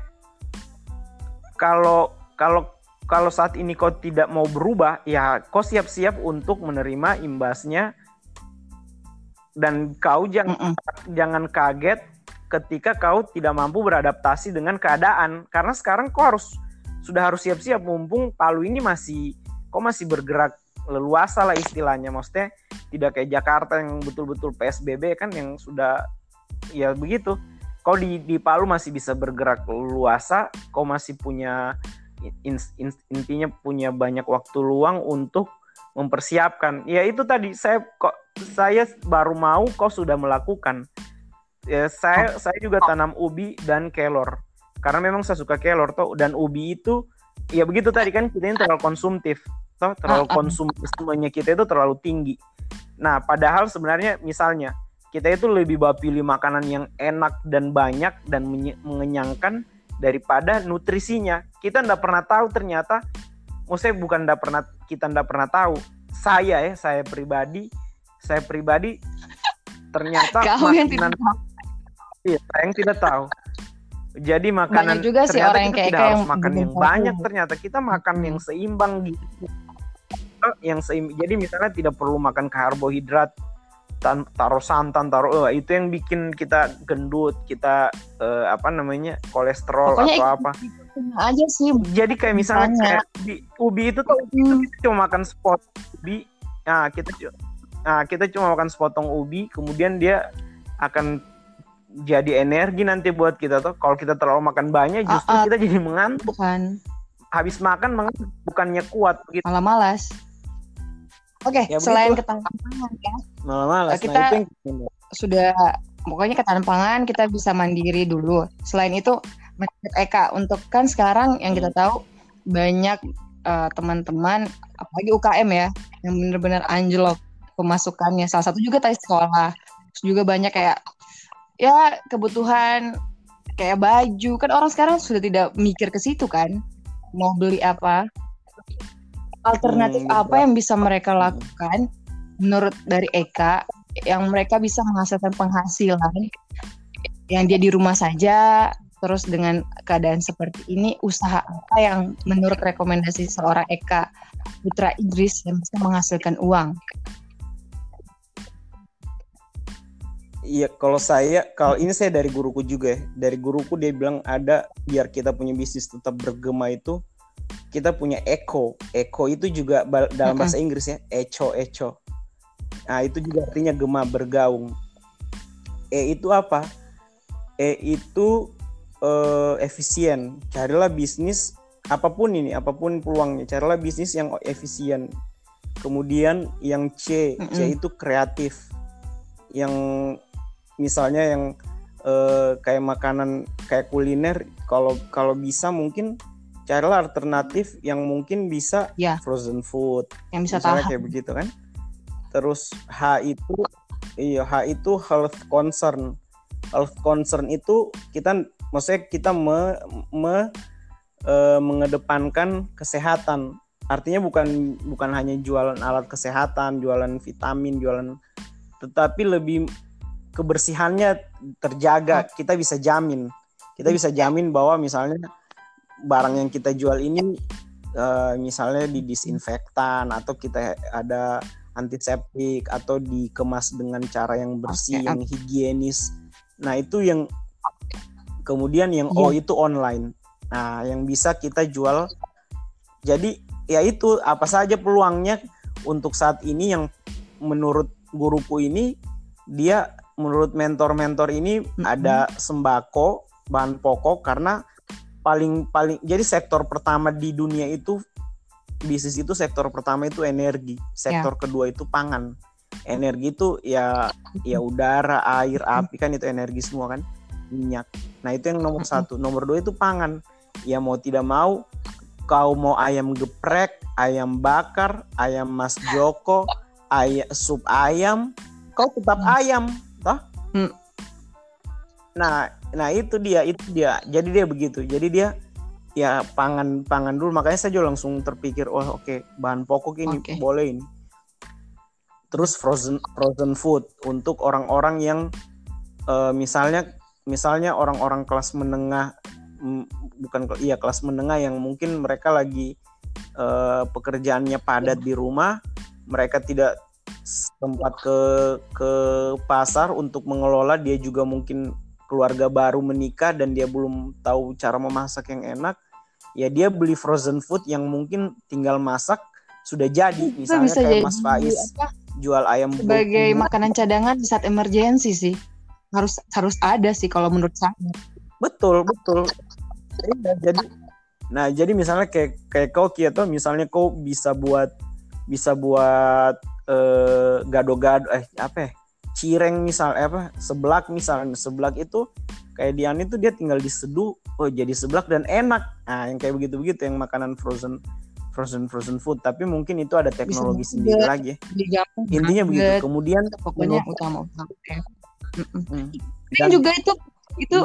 kalau kalau kalau saat ini kau tidak mau berubah, ya kau siap-siap untuk menerima imbasnya. Dan kau jangan Mm-mm. jangan kaget ketika kau tidak mampu beradaptasi dengan keadaan. Karena sekarang kau harus sudah harus siap-siap. Mumpung Palu ini masih kok masih bergerak leluasa lah istilahnya. Maksudnya tidak kayak Jakarta yang betul-betul PSBB kan yang sudah ya begitu kau di di Palu masih bisa bergerak leluasa kau masih punya in, in, intinya punya banyak waktu luang untuk mempersiapkan. Ya itu tadi saya kok saya baru mau kau sudah melakukan. Ya saya saya juga tanam ubi dan kelor. Karena memang saya suka kelor toh dan ubi itu ya begitu tadi kan kita ini terlalu konsumtif toh. Terlalu ah, ah. konsumismenya kita itu terlalu tinggi. Nah padahal sebenarnya misalnya kita itu lebih bawa pilih makanan yang enak dan banyak dan mengenyangkan daripada nutrisinya. Kita ndak pernah tahu ternyata maksudnya bukan ndak pernah kita ndak pernah tahu. Saya ya saya pribadi saya pribadi ternyata Kau yang tidak tahu. Iya, saya yang tidak tahu. Jadi makanan banyak juga sih orang yang kayak tidak harus makan yang banyak. Ternyata kita makan yang seimbang gitu. Yang seim jadi misalnya tidak perlu makan karbohidrat taruh santan taruh uh, itu yang bikin kita gendut kita uh, apa namanya kolesterol Pokoknya atau apa. aja sih jadi kayak misalnya kayak ubi, ubi itu tuh hmm. kita cuma makan spot ubi. Nah kita nah kita cuma makan sepotong ubi kemudian dia akan jadi energi nanti buat kita tuh. Kalau kita terlalu makan banyak justru uh, uh, kita jadi mengantuk. Bukan. Habis makan mengantuk bukannya kuat gitu malah malas Oke, okay, ya, selain ketahanan pangan ya. Malah-malah kita nah, sudah pokoknya ketahanan pangan kita bisa mandiri dulu. Selain itu Eka untuk kan sekarang yang kita tahu banyak uh, teman-teman apalagi UKM ya yang benar-benar anjlok pemasukannya. Salah satu juga tadi sekolah. Terus juga banyak kayak ya kebutuhan kayak baju kan orang sekarang sudah tidak mikir ke situ kan mau beli apa alternatif hmm, apa yang bisa mereka lakukan menurut dari Eka yang mereka bisa menghasilkan penghasilan yang dia di rumah saja terus dengan keadaan seperti ini usaha apa yang menurut rekomendasi seorang Eka Putra Idris yang bisa menghasilkan uang Iya, kalau saya, kalau ini saya dari guruku juga ya. Dari guruku dia bilang ada biar kita punya bisnis tetap bergema itu kita punya echo. Echo itu juga dalam bahasa Inggris ya, echo echo. Nah, itu juga artinya gema bergaung. E itu apa? E itu uh, efisien. Carilah bisnis apa pun ini, apa pun peluangnya, carilah bisnis yang efisien. Kemudian yang C, mm -hmm. C itu kreatif. Yang misalnya yang uh, kayak makanan kayak kuliner kalau kalau bisa mungkin carilah alternatif yang mungkin bisa ya. frozen food. Yang bisa tahan. kayak begitu kan? Terus H itu iya H itu health concern. Health concern itu kita maksudnya kita me, me, e, mengedepankan kesehatan. Artinya bukan bukan hanya jualan alat kesehatan jualan vitamin jualan tetapi lebih kebersihannya terjaga. Kita bisa jamin. Kita bisa jamin bahwa misalnya barang yang kita jual ini uh, misalnya di disinfektan atau kita ada antiseptik atau dikemas dengan cara yang bersih, okay. yang higienis. Nah, itu yang kemudian yang yeah. oh itu online. Nah, yang bisa kita jual. Jadi ya itu apa saja peluangnya untuk saat ini yang menurut guruku ini dia menurut mentor-mentor ini mm -hmm. ada sembako bahan pokok karena paling paling jadi sektor pertama di dunia itu bisnis itu sektor pertama itu energi, sektor yeah. kedua itu pangan. Energi itu ya ya udara, air, api kan itu energi semua kan, minyak. Nah itu yang nomor satu. Nomor dua itu pangan. Ya mau tidak mau, kau mau ayam geprek, ayam bakar, ayam Mas Joko, ayam sup ayam, kau tetap mm. ayam, toh? Mm. Nah nah itu dia itu dia. Jadi dia begitu. Jadi dia ya pangan pangan dulu. Makanya saya juga langsung terpikir oh oke okay, bahan pokok ini okay. boleh ini. Terus frozen frozen food untuk orang-orang yang uh, misalnya misalnya orang-orang kelas menengah bukan iya kelas menengah yang mungkin mereka lagi uh, pekerjaannya padat di rumah mereka tidak sempat ke ke pasar untuk mengelola dia juga mungkin keluarga baru menikah dan dia belum tahu cara memasak yang enak ya dia beli frozen food yang mungkin tinggal masak sudah jadi misalnya bisa kayak jadi Mas Faiz apa, jual ayam sebagai beku. makanan cadangan di saat emergensi sih. Harus harus ada sih kalau menurut saya. betul betul jadi nah jadi misalnya kayak kayak kau Ki, atau misalnya kau bisa buat bisa buat eh, gado-gado eh apa ya cireng misal eh, apa seblak misalnya seblak itu kayak Dian itu dia tinggal diseduh oh jadi seblak dan enak nah yang kayak begitu begitu yang makanan frozen frozen frozen food tapi mungkin itu ada teknologi juga. sendiri lagi ya. Digampang intinya begitu banget. kemudian Pokoknya utama-utama. Mm-mm. Hmm. Dan Dan- juga itu itu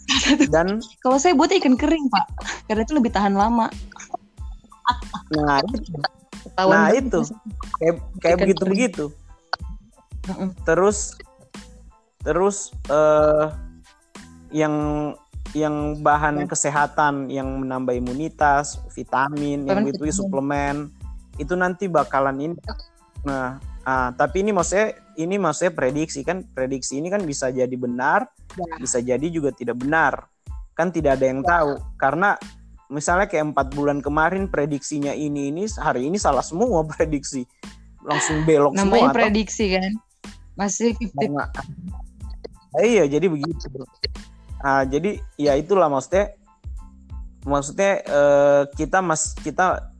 dan kalau saya buat ikan kering pak, karena itu lebih tahan lama. nah itu Nah, itu. kayak kayak begitu kering. begitu Mm-mm. terus terus eh yang yang bahan Ya. kesehatan yang menambah imunitas vitamin yang itu suplemen itu nanti bakalan ini nah ah, tapi ini maksudnya ini maksudnya prediksi kan prediksi ini kan bisa jadi benar Ya. bisa jadi juga tidak benar kan tidak ada yang tahu karena misalnya kayak empat bulan kemarin prediksinya ini ini hari ini salah semua prediksi langsung belok Namanya semua toh. prediksi kan. Masih 50 Karena- Ah, iya jadi begitu ah jadi ya itulah maksudnya. Maksudnya eh, kita mas kita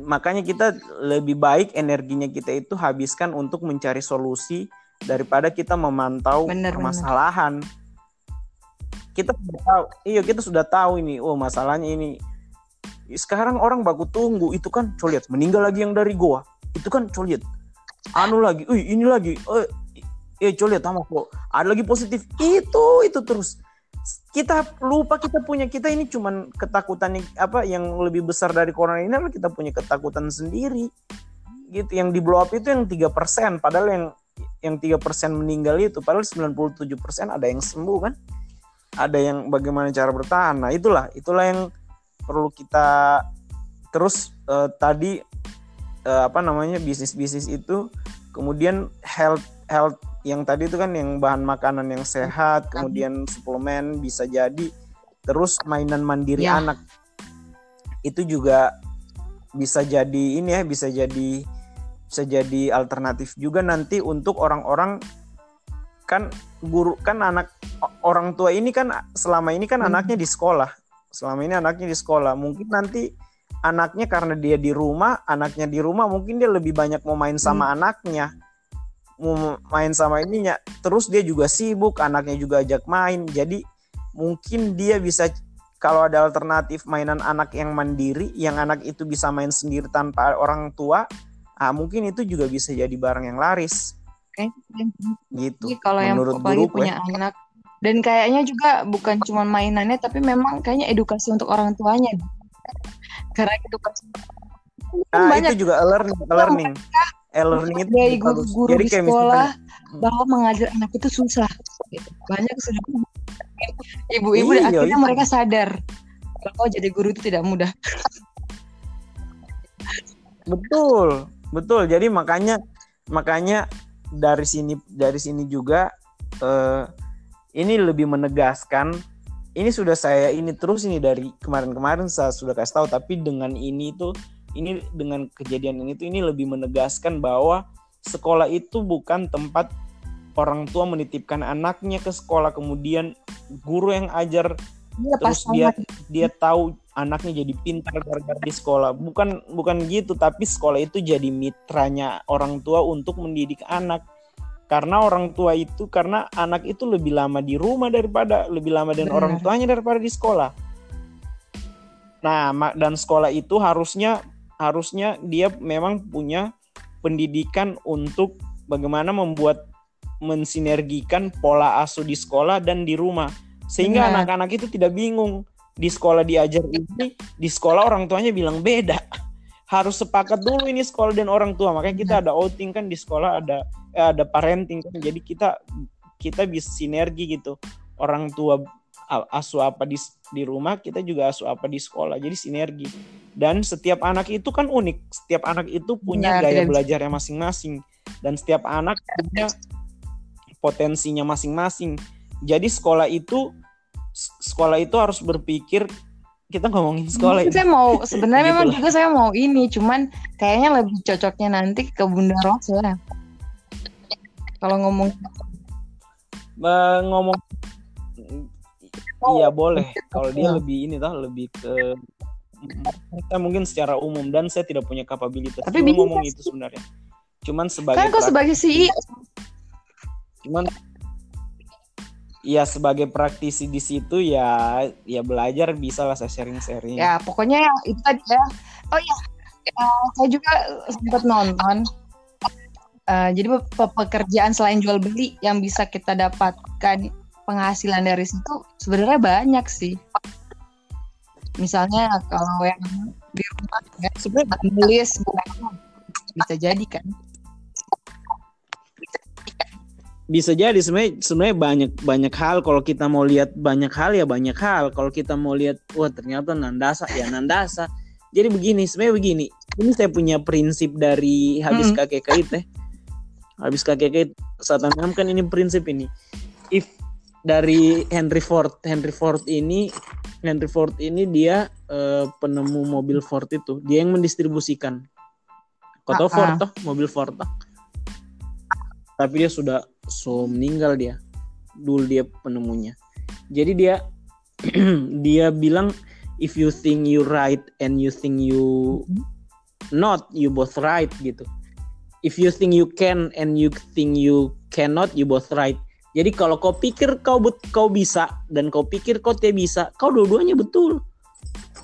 makanya kita lebih baik energinya kita itu habiskan untuk mencari solusi daripada kita memantau Bener, permasalahan. Kita sudah tahu iya kita sudah tahu ini. Oh masalahnya ini. Sekarang orang baku tunggu. Itu kan coliat meninggal lagi yang dari goa. Itu kan coliat anu lagi Wih, ini lagi eh eh coliat sama kok ada lagi positif itu itu terus. Kita lupa kita punya kita ini cuman ketakutan apa yang lebih besar dari corona ini adalah kita punya ketakutan sendiri. Gitu yang di blow up itu yang tiga persen padahal yang yang tiga persen meninggal itu padahal 97% ada yang sembuh kan? Ada yang bagaimana cara bertahan. Nah itulah itulah yang perlu kita terus eh, tadi eh, apa namanya bisnis bisnis itu kemudian health health yang tadi itu kan yang bahan makanan yang sehat kemudian suplemen bisa jadi terus mainan mandiri Ya. anak itu juga bisa jadi ini ya bisa jadi bisa jadi alternatif juga nanti untuk orang-orang kan guru kan anak orang tua ini kan selama ini kan Hmm. anaknya di sekolah selama ini anaknya di sekolah mungkin nanti anaknya karena dia di rumah anaknya di rumah mungkin dia lebih banyak mau main sama anaknya. Mau main sama ininya. Terus dia juga sibuk anaknya juga ajak main. Jadi mungkin dia bisa kalau ada alternatif mainan anak yang mandiri yang anak itu bisa main sendiri tanpa orang tua ah mungkin itu juga bisa jadi barang yang laris. Oke. gitu Jadi kalau yang apalagi punya anak. Dan kayaknya juga bukan cuma mainannya tapi memang kayaknya edukasi untuk orang tuanya karena edukasi kan Nah, banyak itu juga learning, learning. E-learning itu dari bagus. guru-guru Jadi di sekolah misalkan- bahwa mengajar anak itu susah gitu. banyak sudah ibu-ibu Iya, akhirnya iya. mereka sadar kalau jadi guru itu tidak mudah Betul, betul. Jadi makanya makanya dari sini dari sini juga eh, ini lebih menegaskan. Ini sudah saya ini terus ini dari kemarin-kemarin saya sudah kasih tahu. Tapi dengan ini tuh ini dengan kejadian ini tuh ini lebih menegaskan bahwa sekolah itu bukan tempat orang tua menitipkan anaknya ke sekolah. Kemudian guru yang ajar Iya, pas terus dia dia tahu anaknya jadi pintar gara-gara di sekolah. Bukan bukan gitu tapi sekolah itu jadi mitranya orang tua untuk mendidik anak karena orang tua itu karena anak itu lebih lama di rumah daripada lebih lama dengan Benar. orang tuanya daripada di sekolah. Nah dan sekolah itu harusnya harusnya dia memang punya pendidikan untuk bagaimana membuat mensinergikan pola asuh di sekolah dan di rumah. Sehingga anak-anak itu tidak bingung. Di sekolah diajar ini di sekolah orang tuanya bilang beda harus sepakat dulu ini sekolah dan orang tua. Makanya kita ada outing kan di sekolah ada eh, ada parenting kan. Jadi kita kita bisa sinergi gitu. Orang tua asuh apa di di rumah kita juga asuh apa di sekolah. Jadi sinergi. Dan setiap anak itu kan unik. Setiap anak itu punya Benar, gaya belajarnya masing-masing. Dan setiap anak punya potensinya masing-masing. Jadi sekolah itu sekolah itu harus berpikir kita ngomongin sekolah ini. saya mau sebenarnya Gitu memang lah. juga saya mau ini cuman kayaknya lebih cocoknya nanti ke Bunda Ros ya kalau ngomong Ba- ngomong Oh, iya boleh kalau dia iya. lebih ini tah lebih ke kita mungkin secara umum dan saya tidak punya kapabilitas Tapi ngomong sih. itu sebenarnya cuman sebagai kan prak- sebagai CEO cuman ya sebagai praktisi di situ ya ya belajar bisa lah saya sharing-sharing. Ya pokoknya itu tadi ya. Oh iya Eh, saya juga sempat nonton Eh, jadi pe- pe- pekerjaan selain jual beli yang bisa kita dapatkan penghasilan dari situ sebenarnya banyak sih. Misalnya kalau yang di rumah ya, sebenarnya nulis buku bisa jadi kan bisa jadi sebenarnya sebenarnya banyak banyak hal. Kalau kita mau lihat banyak hal ya banyak hal. Kalau kita mau lihat wah ternyata nandasa ya nandasa. Jadi begini sebenarnya begini. Ini saya punya prinsip dari habis Mm. kakek kait teh habis kakek kait saat kan ini prinsip ini. If dari Henry Ford Henry Ford ini Henry Ford ini dia eh, penemu mobil Ford itu. Dia yang mendistribusikan. Kau tahu Ah, Ford ah. toh mobil Ford toh tapi dia sudah so meninggal dia. Dulu dia penemunya. Jadi dia dia bilang if you think you right and you think you not you both right gitu. If you think you can and you think you cannot you both right. Jadi kalau kau pikir kau bet, kau bisa dan kau pikir kau tidak bisa kau dua-duanya betul.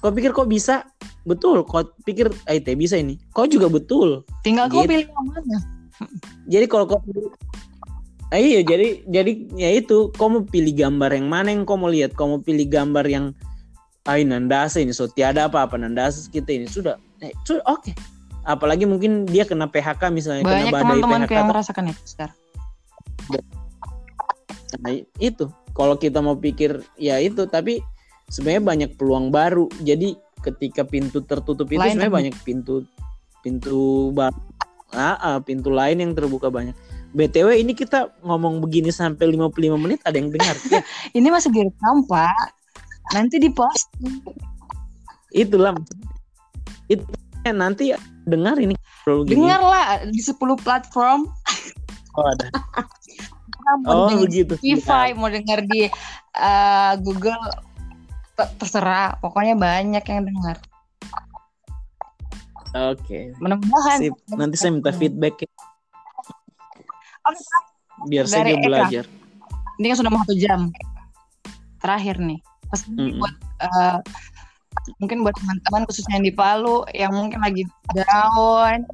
Kau pikir kau bisa betul. Kau pikir eh tidak bisa ini. Kau juga betul. Tinggal kau Gitu. pilih yang mana jadi kalau kau Ah, iya jadi jadi ya itu kau mau pilih gambar yang mana yang kau mau lihat? Kau mau pilih gambar yang ay nandasa ini so tiada apa-apa nandasa kita ini sudah. Eh, sudah oke. Apalagi mungkin dia kena PHK misalnya banyak kena badai teman-temanku PHK yang merasakan itu sekarang Nah, itu. Kalau kita mau pikir ya itu tapi sebenarnya banyak peluang baru. Jadi ketika pintu tertutup itu Lain sebenarnya banyak pintu pintu baru ah, ah, pintu lain yang terbuka banyak. Btw ini kita ngomong begini sampai 55 menit ada yang dengar? Ya, ini masih direkam pak. Nanti di post itulah itu nanti dengar ini. Kalau gini. dengar lah di 10 platform. Oh, ada. Mau oh dengar begitu. Spotify mau dengar di eh, Google terserah. Pokoknya banyak yang dengar oke. Mudah-mudahan. Sip. Nanti saya minta feedback ya, biar saya juga Eka. belajar. Ini kan sudah mau satu jam. Terakhir nih. Pesan Mm-mm. buat eh, mungkin buat teman-teman khususnya yang di Palu yang mungkin lagi down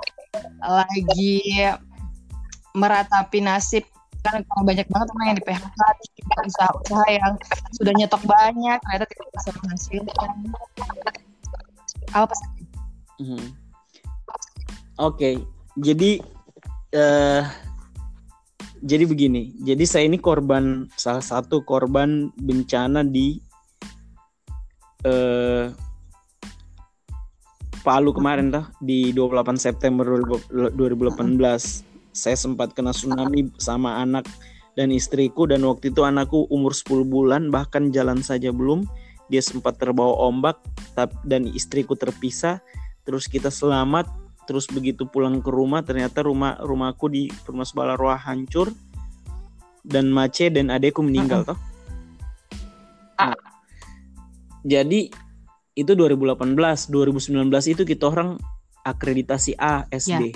lagi meratapi nasib. Kan kalau banyak banget orang yang di PHK usaha-usaha yang sudah nyetok banyak ternyata tidak bisa menghasilkan apa pesan? Mhm. Oke, jadi eh jadi begini. Jadi saya ini korban salah satu korban bencana di eh Palu kemarin dah di 28 September 2018. Saya sempat kena tsunami sama anak dan istriku dan waktu itu anakku umur 10 bulan bahkan jalan saja belum. Dia sempat terbawa ombak dan istriku terpisah terus kita selamat terus begitu pulang ke rumah ternyata rumah rumahku di Permas Balaroa hancur dan Mace dan adekku meninggal toh. Nah, jadi itu 2018 2019 itu kita orang akreditasi A SD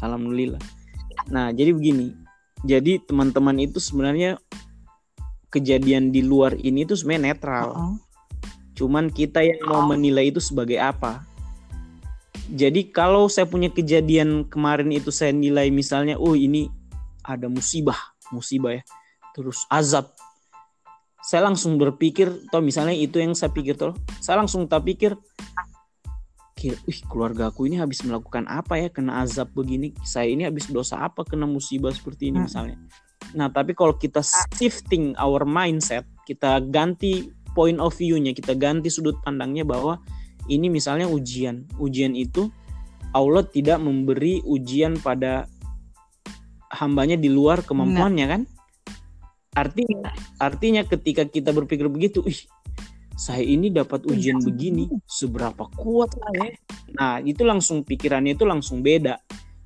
alhamdulillah. Nah jadi begini. Jadi teman-teman itu sebenarnya kejadian di luar ini tuh sebenarnya netral. Oh. Cuman kita yang mau menilai itu sebagai apa. Jadi kalau saya punya kejadian kemarin itu saya nilai misalnya, oh ini ada musibah, musibah ya, terus azab. Saya langsung berpikir, toh misalnya itu yang saya pikir toh, saya langsung tak pikir, kira, wih keluarga aku ini habis melakukan apa ya, kena azab begini, saya ini habis dosa apa, kena musibah seperti ini Hmm. misalnya. Nah tapi kalau kita shifting our mindset, kita ganti point of view-nya, kita ganti sudut pandangnya bahwa ini misalnya ujian. Ujian itu Allah tidak memberi ujian pada hambanya di luar kemampuannya kan? Artinya artinya ketika kita berpikir begitu, ih saya ini dapat ujian begini seberapa kuat lah ya? Nah itu langsung pikirannya itu langsung beda.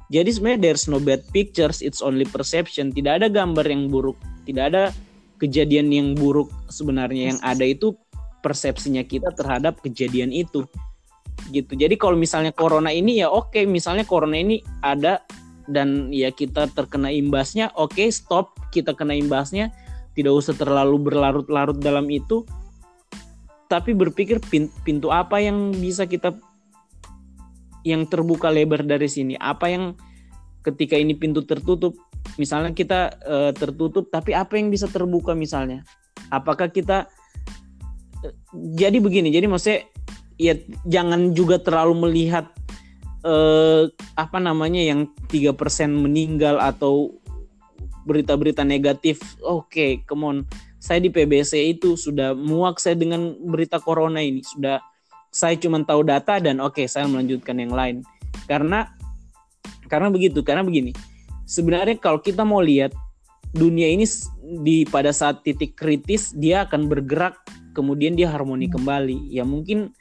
Jadi sebenarnya there's no bad pictures it's only perception. Tidak ada gambar yang buruk tidak ada kejadian yang buruk sebenarnya yang ada itu persepsinya kita terhadap kejadian itu. Gitu. Jadi kalau misalnya corona ini ya oke misalnya corona ini ada dan ya kita terkena imbasnya oke stop kita kena imbasnya tidak usah terlalu berlarut-larut dalam itu. Tapi berpikir pintu apa yang bisa kita yang terbuka lebar dari sini? Apa yang ketika ini pintu tertutup? Misalnya kita uh, tertutup tapi apa yang bisa terbuka misalnya? Apakah kita jadi begini jadi maksudnya ya jangan juga terlalu melihat uh, apa namanya yang tiga persen meninggal atau berita-berita negatif. Oke okay, come on. Saya di PBC itu sudah muak saya dengan berita corona ini. Sudah saya cuma tahu data dan oke okay, saya melanjutkan yang lain. Karena karena begitu karena begini. Sebenarnya kalau kita mau lihat dunia ini di pada saat titik kritis dia akan bergerak kemudian dia harmoni hmm. kembali ya mungkin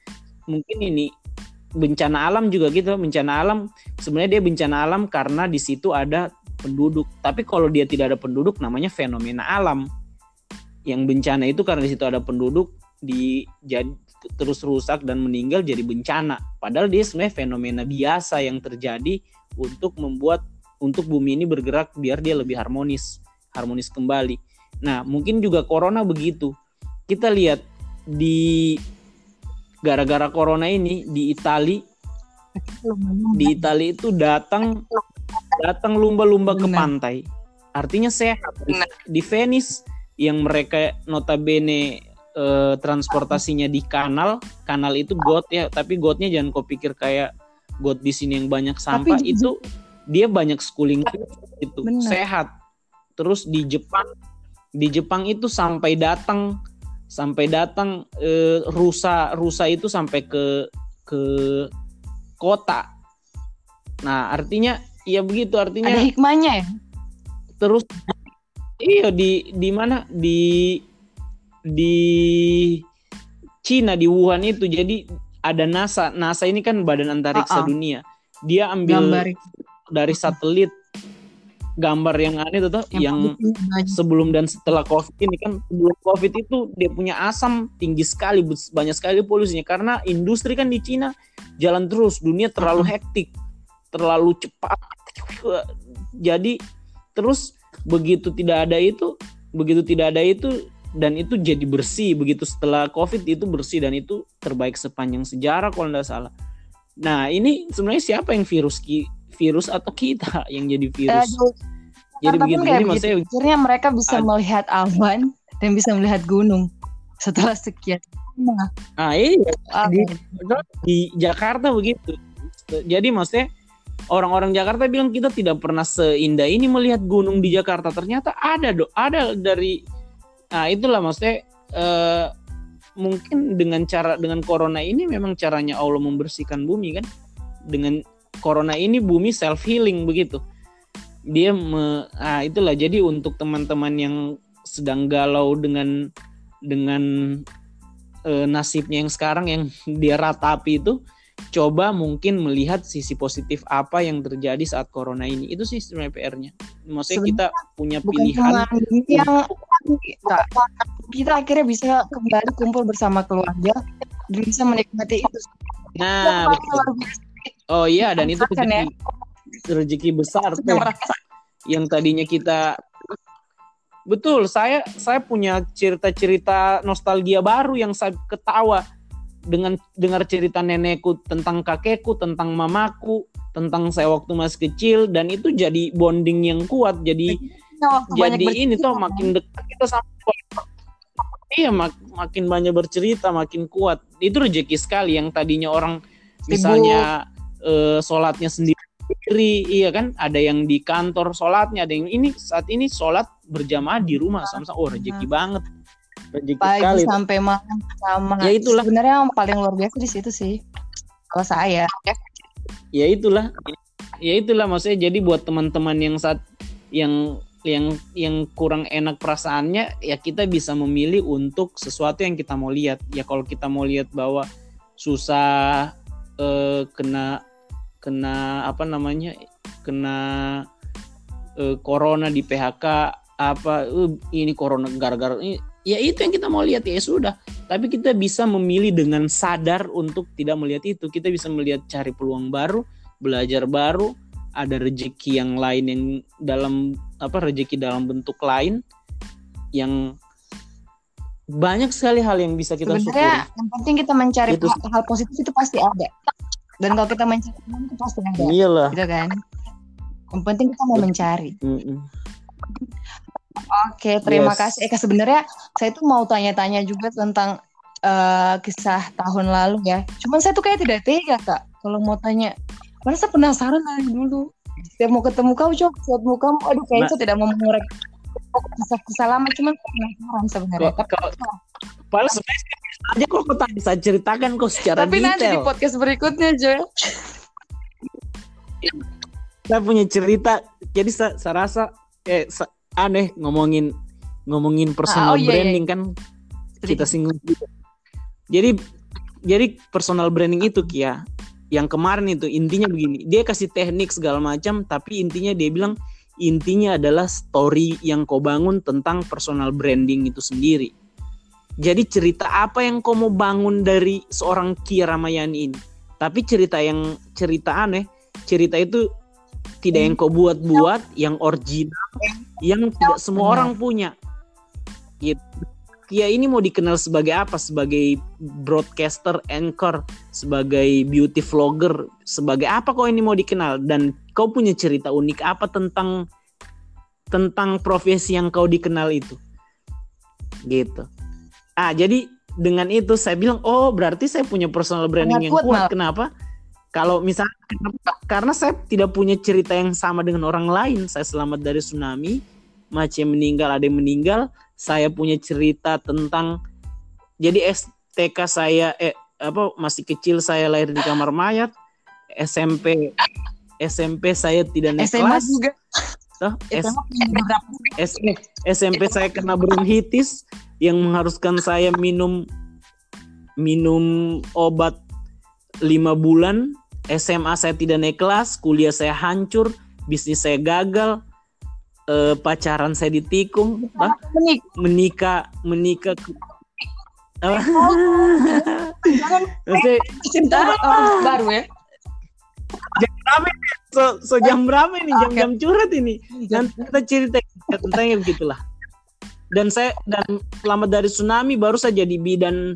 mungkin ini bencana alam juga gitu bencana alam sebenarnya dia bencana alam karena di situ ada penduduk tapi kalau dia tidak ada penduduk namanya fenomena alam yang bencana itu karena di situ ada penduduk di jadi terus rusak dan meninggal jadi bencana. Padahal dia sebenarnya fenomena biasa yang terjadi untuk membuat untuk bumi ini bergerak biar dia lebih harmonis, harmonis kembali. Nah, mungkin juga corona begitu. Kita lihat di gara-gara corona ini di Itali di Itali itu datang datang lumba-lumba ke pantai. Artinya sehat. Di Venice yang mereka notabene eh, transportasinya di kanal, kanal itu got ya, tapi gotnya jangan kau pikir kayak got di sini yang banyak sampah tapi, itu dia banyak schooling itu bener. sehat. Terus di Jepang di Jepang itu sampai datang sampai datang eh, rusa rusa itu sampai ke ke kota. Nah, artinya ya begitu artinya ada hikmahnya ya. Terus Iya di di mana di di Cina di Wuhan itu jadi ada NASA. NASA ini kan Badan Antariksa uh -uh. Dunia. Dia ambil Gambar. dari satelit gambar yang aneh itu tuh yang, yang sebelum dan setelah covid ini kan sebelum covid itu dia punya asam tinggi sekali banyak sekali polusinya. Karena industri kan di Cina jalan terus dunia terlalu hektik terlalu cepat. Jadi terus begitu tidak ada itu begitu tidak ada itu dan itu jadi bersih. Begitu setelah covid itu bersih dan itu terbaik sepanjang sejarah kalau tidak salah. Nah ini sebenarnya siapa yang virus virus atau kita yang jadi virus Aduh. jadi begitu ini maksudnya akhirnya mereka bisa melihat awan dan bisa melihat gunung setelah sekian nah, nah iya di, di Jakarta begitu jadi maksudnya orang-orang Jakarta bilang kita tidak pernah seindah ini melihat gunung di Jakarta. Ternyata ada do, ada dari nah itulah maksudnya uh, mungkin dengan cara dengan corona ini memang caranya Allah membersihkan bumi kan. Dengan corona ini bumi self healing begitu. Dia me, ah itulah. Jadi untuk teman-teman yang sedang galau dengan dengan uh, nasibnya yang sekarang yang dia ratapi itu coba mungkin melihat sisi positif apa yang terjadi saat corona ini. Itu sih sebenarnya PR-nya maksudnya kita punya pilihan yang kita, kita akhirnya bisa kembali kumpul bersama keluarga dan bisa menikmati itu. Nah oh iya dan itu rezeki, ya? rezeki besar tuh yang tadinya kita betul saya saya punya cerita-cerita nostalgia baru yang saya ketawa dengan dengar cerita nenekku tentang kakekku, tentang mamaku, tentang saya waktu masih kecil dan itu jadi bonding yang kuat. Jadi ya, jadi ini tuh makin dekat kita sama Iya mak makin banyak bercerita, makin kuat. Itu rezeki sekali yang tadinya orang misalnya uh, sholatnya sendiri, iya kan? Ada yang di kantor sholatnya, ada yang ini saat ini sholat berjamaah di rumah sama-sama. Oh rezeki nah. banget. Rezeki pagi sekali. sampai malam sama. Ya itulah. Sebenarnya yang paling luar biasa di situ sih kalau saya. Ya itulah. Ya itulah maksudnya. Jadi buat teman-teman yang saat yang yang yang kurang enak perasaannya ya kita bisa memilih untuk sesuatu yang kita mau lihat. Ya kalau kita mau lihat bahwa susah eh, kena kena apa namanya kena eh, corona di PHK apa eh, ini corona gara-gara ini ya itu yang kita mau lihat ya sudah. Tapi kita bisa memilih dengan sadar untuk tidak melihat itu. Kita bisa melihat cari peluang baru belajar baru ada rezeki yang lain yang dalam apa rezeki dalam bentuk lain yang banyak sekali hal yang bisa kita syukuri. Sebenarnya yang penting kita mencari Itu hal positif itu pasti ada. Dan kalau kita mencari itu pasti ada, iyalah gitu kan? Yang penting kita mau mencari. Mm-mm. Oke, terima Yes. kasih Eka. Sebenarnya saya tuh mau tanya-tanya juga tentang eh, kisah tahun lalu ya. Cuman saya tuh kayak tidak tega kak. Kalau mau tanya, karena saya penasaran dari dulu. Setiap mau ketemu kau, setiap mau kamu, aduh kayaknya Nah. saya tidak mau mengurek kisah-kisah lama. Cuman saya penasaran sebenarnya. Kok- kalau Padahal sebenarnya saya aja kok kau tak bisa ceritakan kok secara Tapi nanti di detail. podcast berikutnya, Joy. Saya punya cerita. Jadi saya, saya rasa eh sa- aneh ngomongin ngomongin personal Ah, oh, iya, iya. branding kan kita singgung. Jadi jadi personal branding itu Kia yang kemarin itu intinya begini, dia kasih teknik segala macam tapi intinya dia bilang intinya adalah story yang kau bangun tentang personal branding itu sendiri. Jadi cerita apa yang kau mau bangun dari seorang Kia Ramayani ini. Tapi cerita yang cerita aneh, cerita itu tidak yang kau buat-buat, yang original, yang tidak semua orang punya. Gitu. Kia ini mau dikenal sebagai apa? Sebagai broadcaster, anchor, sebagai beauty vlogger, sebagai apa kau ini mau dikenal? Dan kau punya cerita unik apa tentang tentang profesi yang kau dikenal itu? Gitu. Ah, jadi dengan itu saya bilang, oh berarti saya punya personal branding Sangat yang kuat, kuat. Kenapa? Kalau misalnya karena saya tidak punya cerita yang sama dengan orang lain. Saya selamat dari tsunami, macam meninggal, ada yang meninggal. Saya punya cerita tentang jadi STK saya eh apa masih kecil saya lahir di kamar mayat. SMP SMP saya tidak naik SMA kelas. juga. Toh, SMA. S- SMP saya kena bronkitis yang mengharuskan saya minum minum obat lima bulan. SMA saya tidak naik kelas, kuliah saya hancur, bisnis saya gagal, eh, pacaran saya ditikung, bah, Menik. menikah menikah. Apa? Maksudnya, cerita orang baru ya. so, so jam berapa ini? Oke. Jam-jam curhat ini. Nanti kita cerita tentangnya begitulah. Dan saya dan selamat dari tsunami baru saja di bidan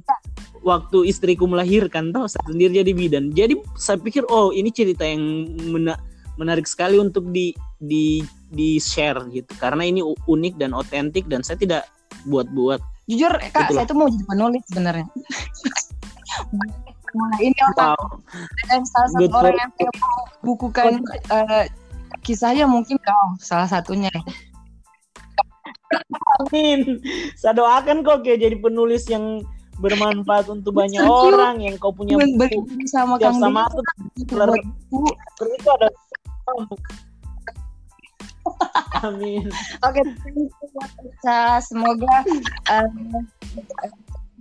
waktu istriku melahirkan toh saya sendiri jadi bidan. Jadi saya pikir oh ini cerita yang mena- menarik sekali untuk di di di share gitu karena ini unik dan otentik dan saya tidak buat-buat. Jujur kak, Itulah. saya tuh mau jadi penulis sebenarnya. Nah, ini otak Wow. dan salah satu Good orang yang saya bukukan eh, kisahnya mungkin kau salah satunya. Amin. Saya doakan kok kayak jadi penulis yang bermanfaat untuk banyak you. orang yang kau punya buku sama Kang sama aku buku. Terus itu ada Amin. Oke, Ica. semoga eh,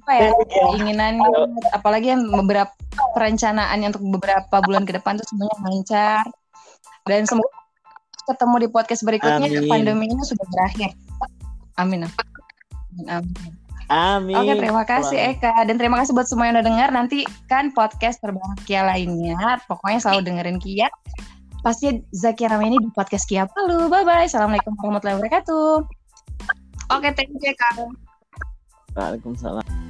apa ya keinginannya apalagi yang beberapa perencanaannya untuk beberapa bulan ke depan tuh semuanya lancar dan semoga ketemu di podcast berikutnya Amin. pandemi ini sudah berakhir. Amin. Amin. Amin. Amin. Oke, terima kasih. Eka dan terima kasih buat semua yang udah dengar. Nanti kan podcast terbahagia lainnya, pokoknya selalu dengerin Kia. Pasti Zakia Rameni di podcast Kia Palu. Bye bye. Assalamualaikum warahmatullahi wabarakatuh. Oke, thank you Eka. Waalaikumsalam.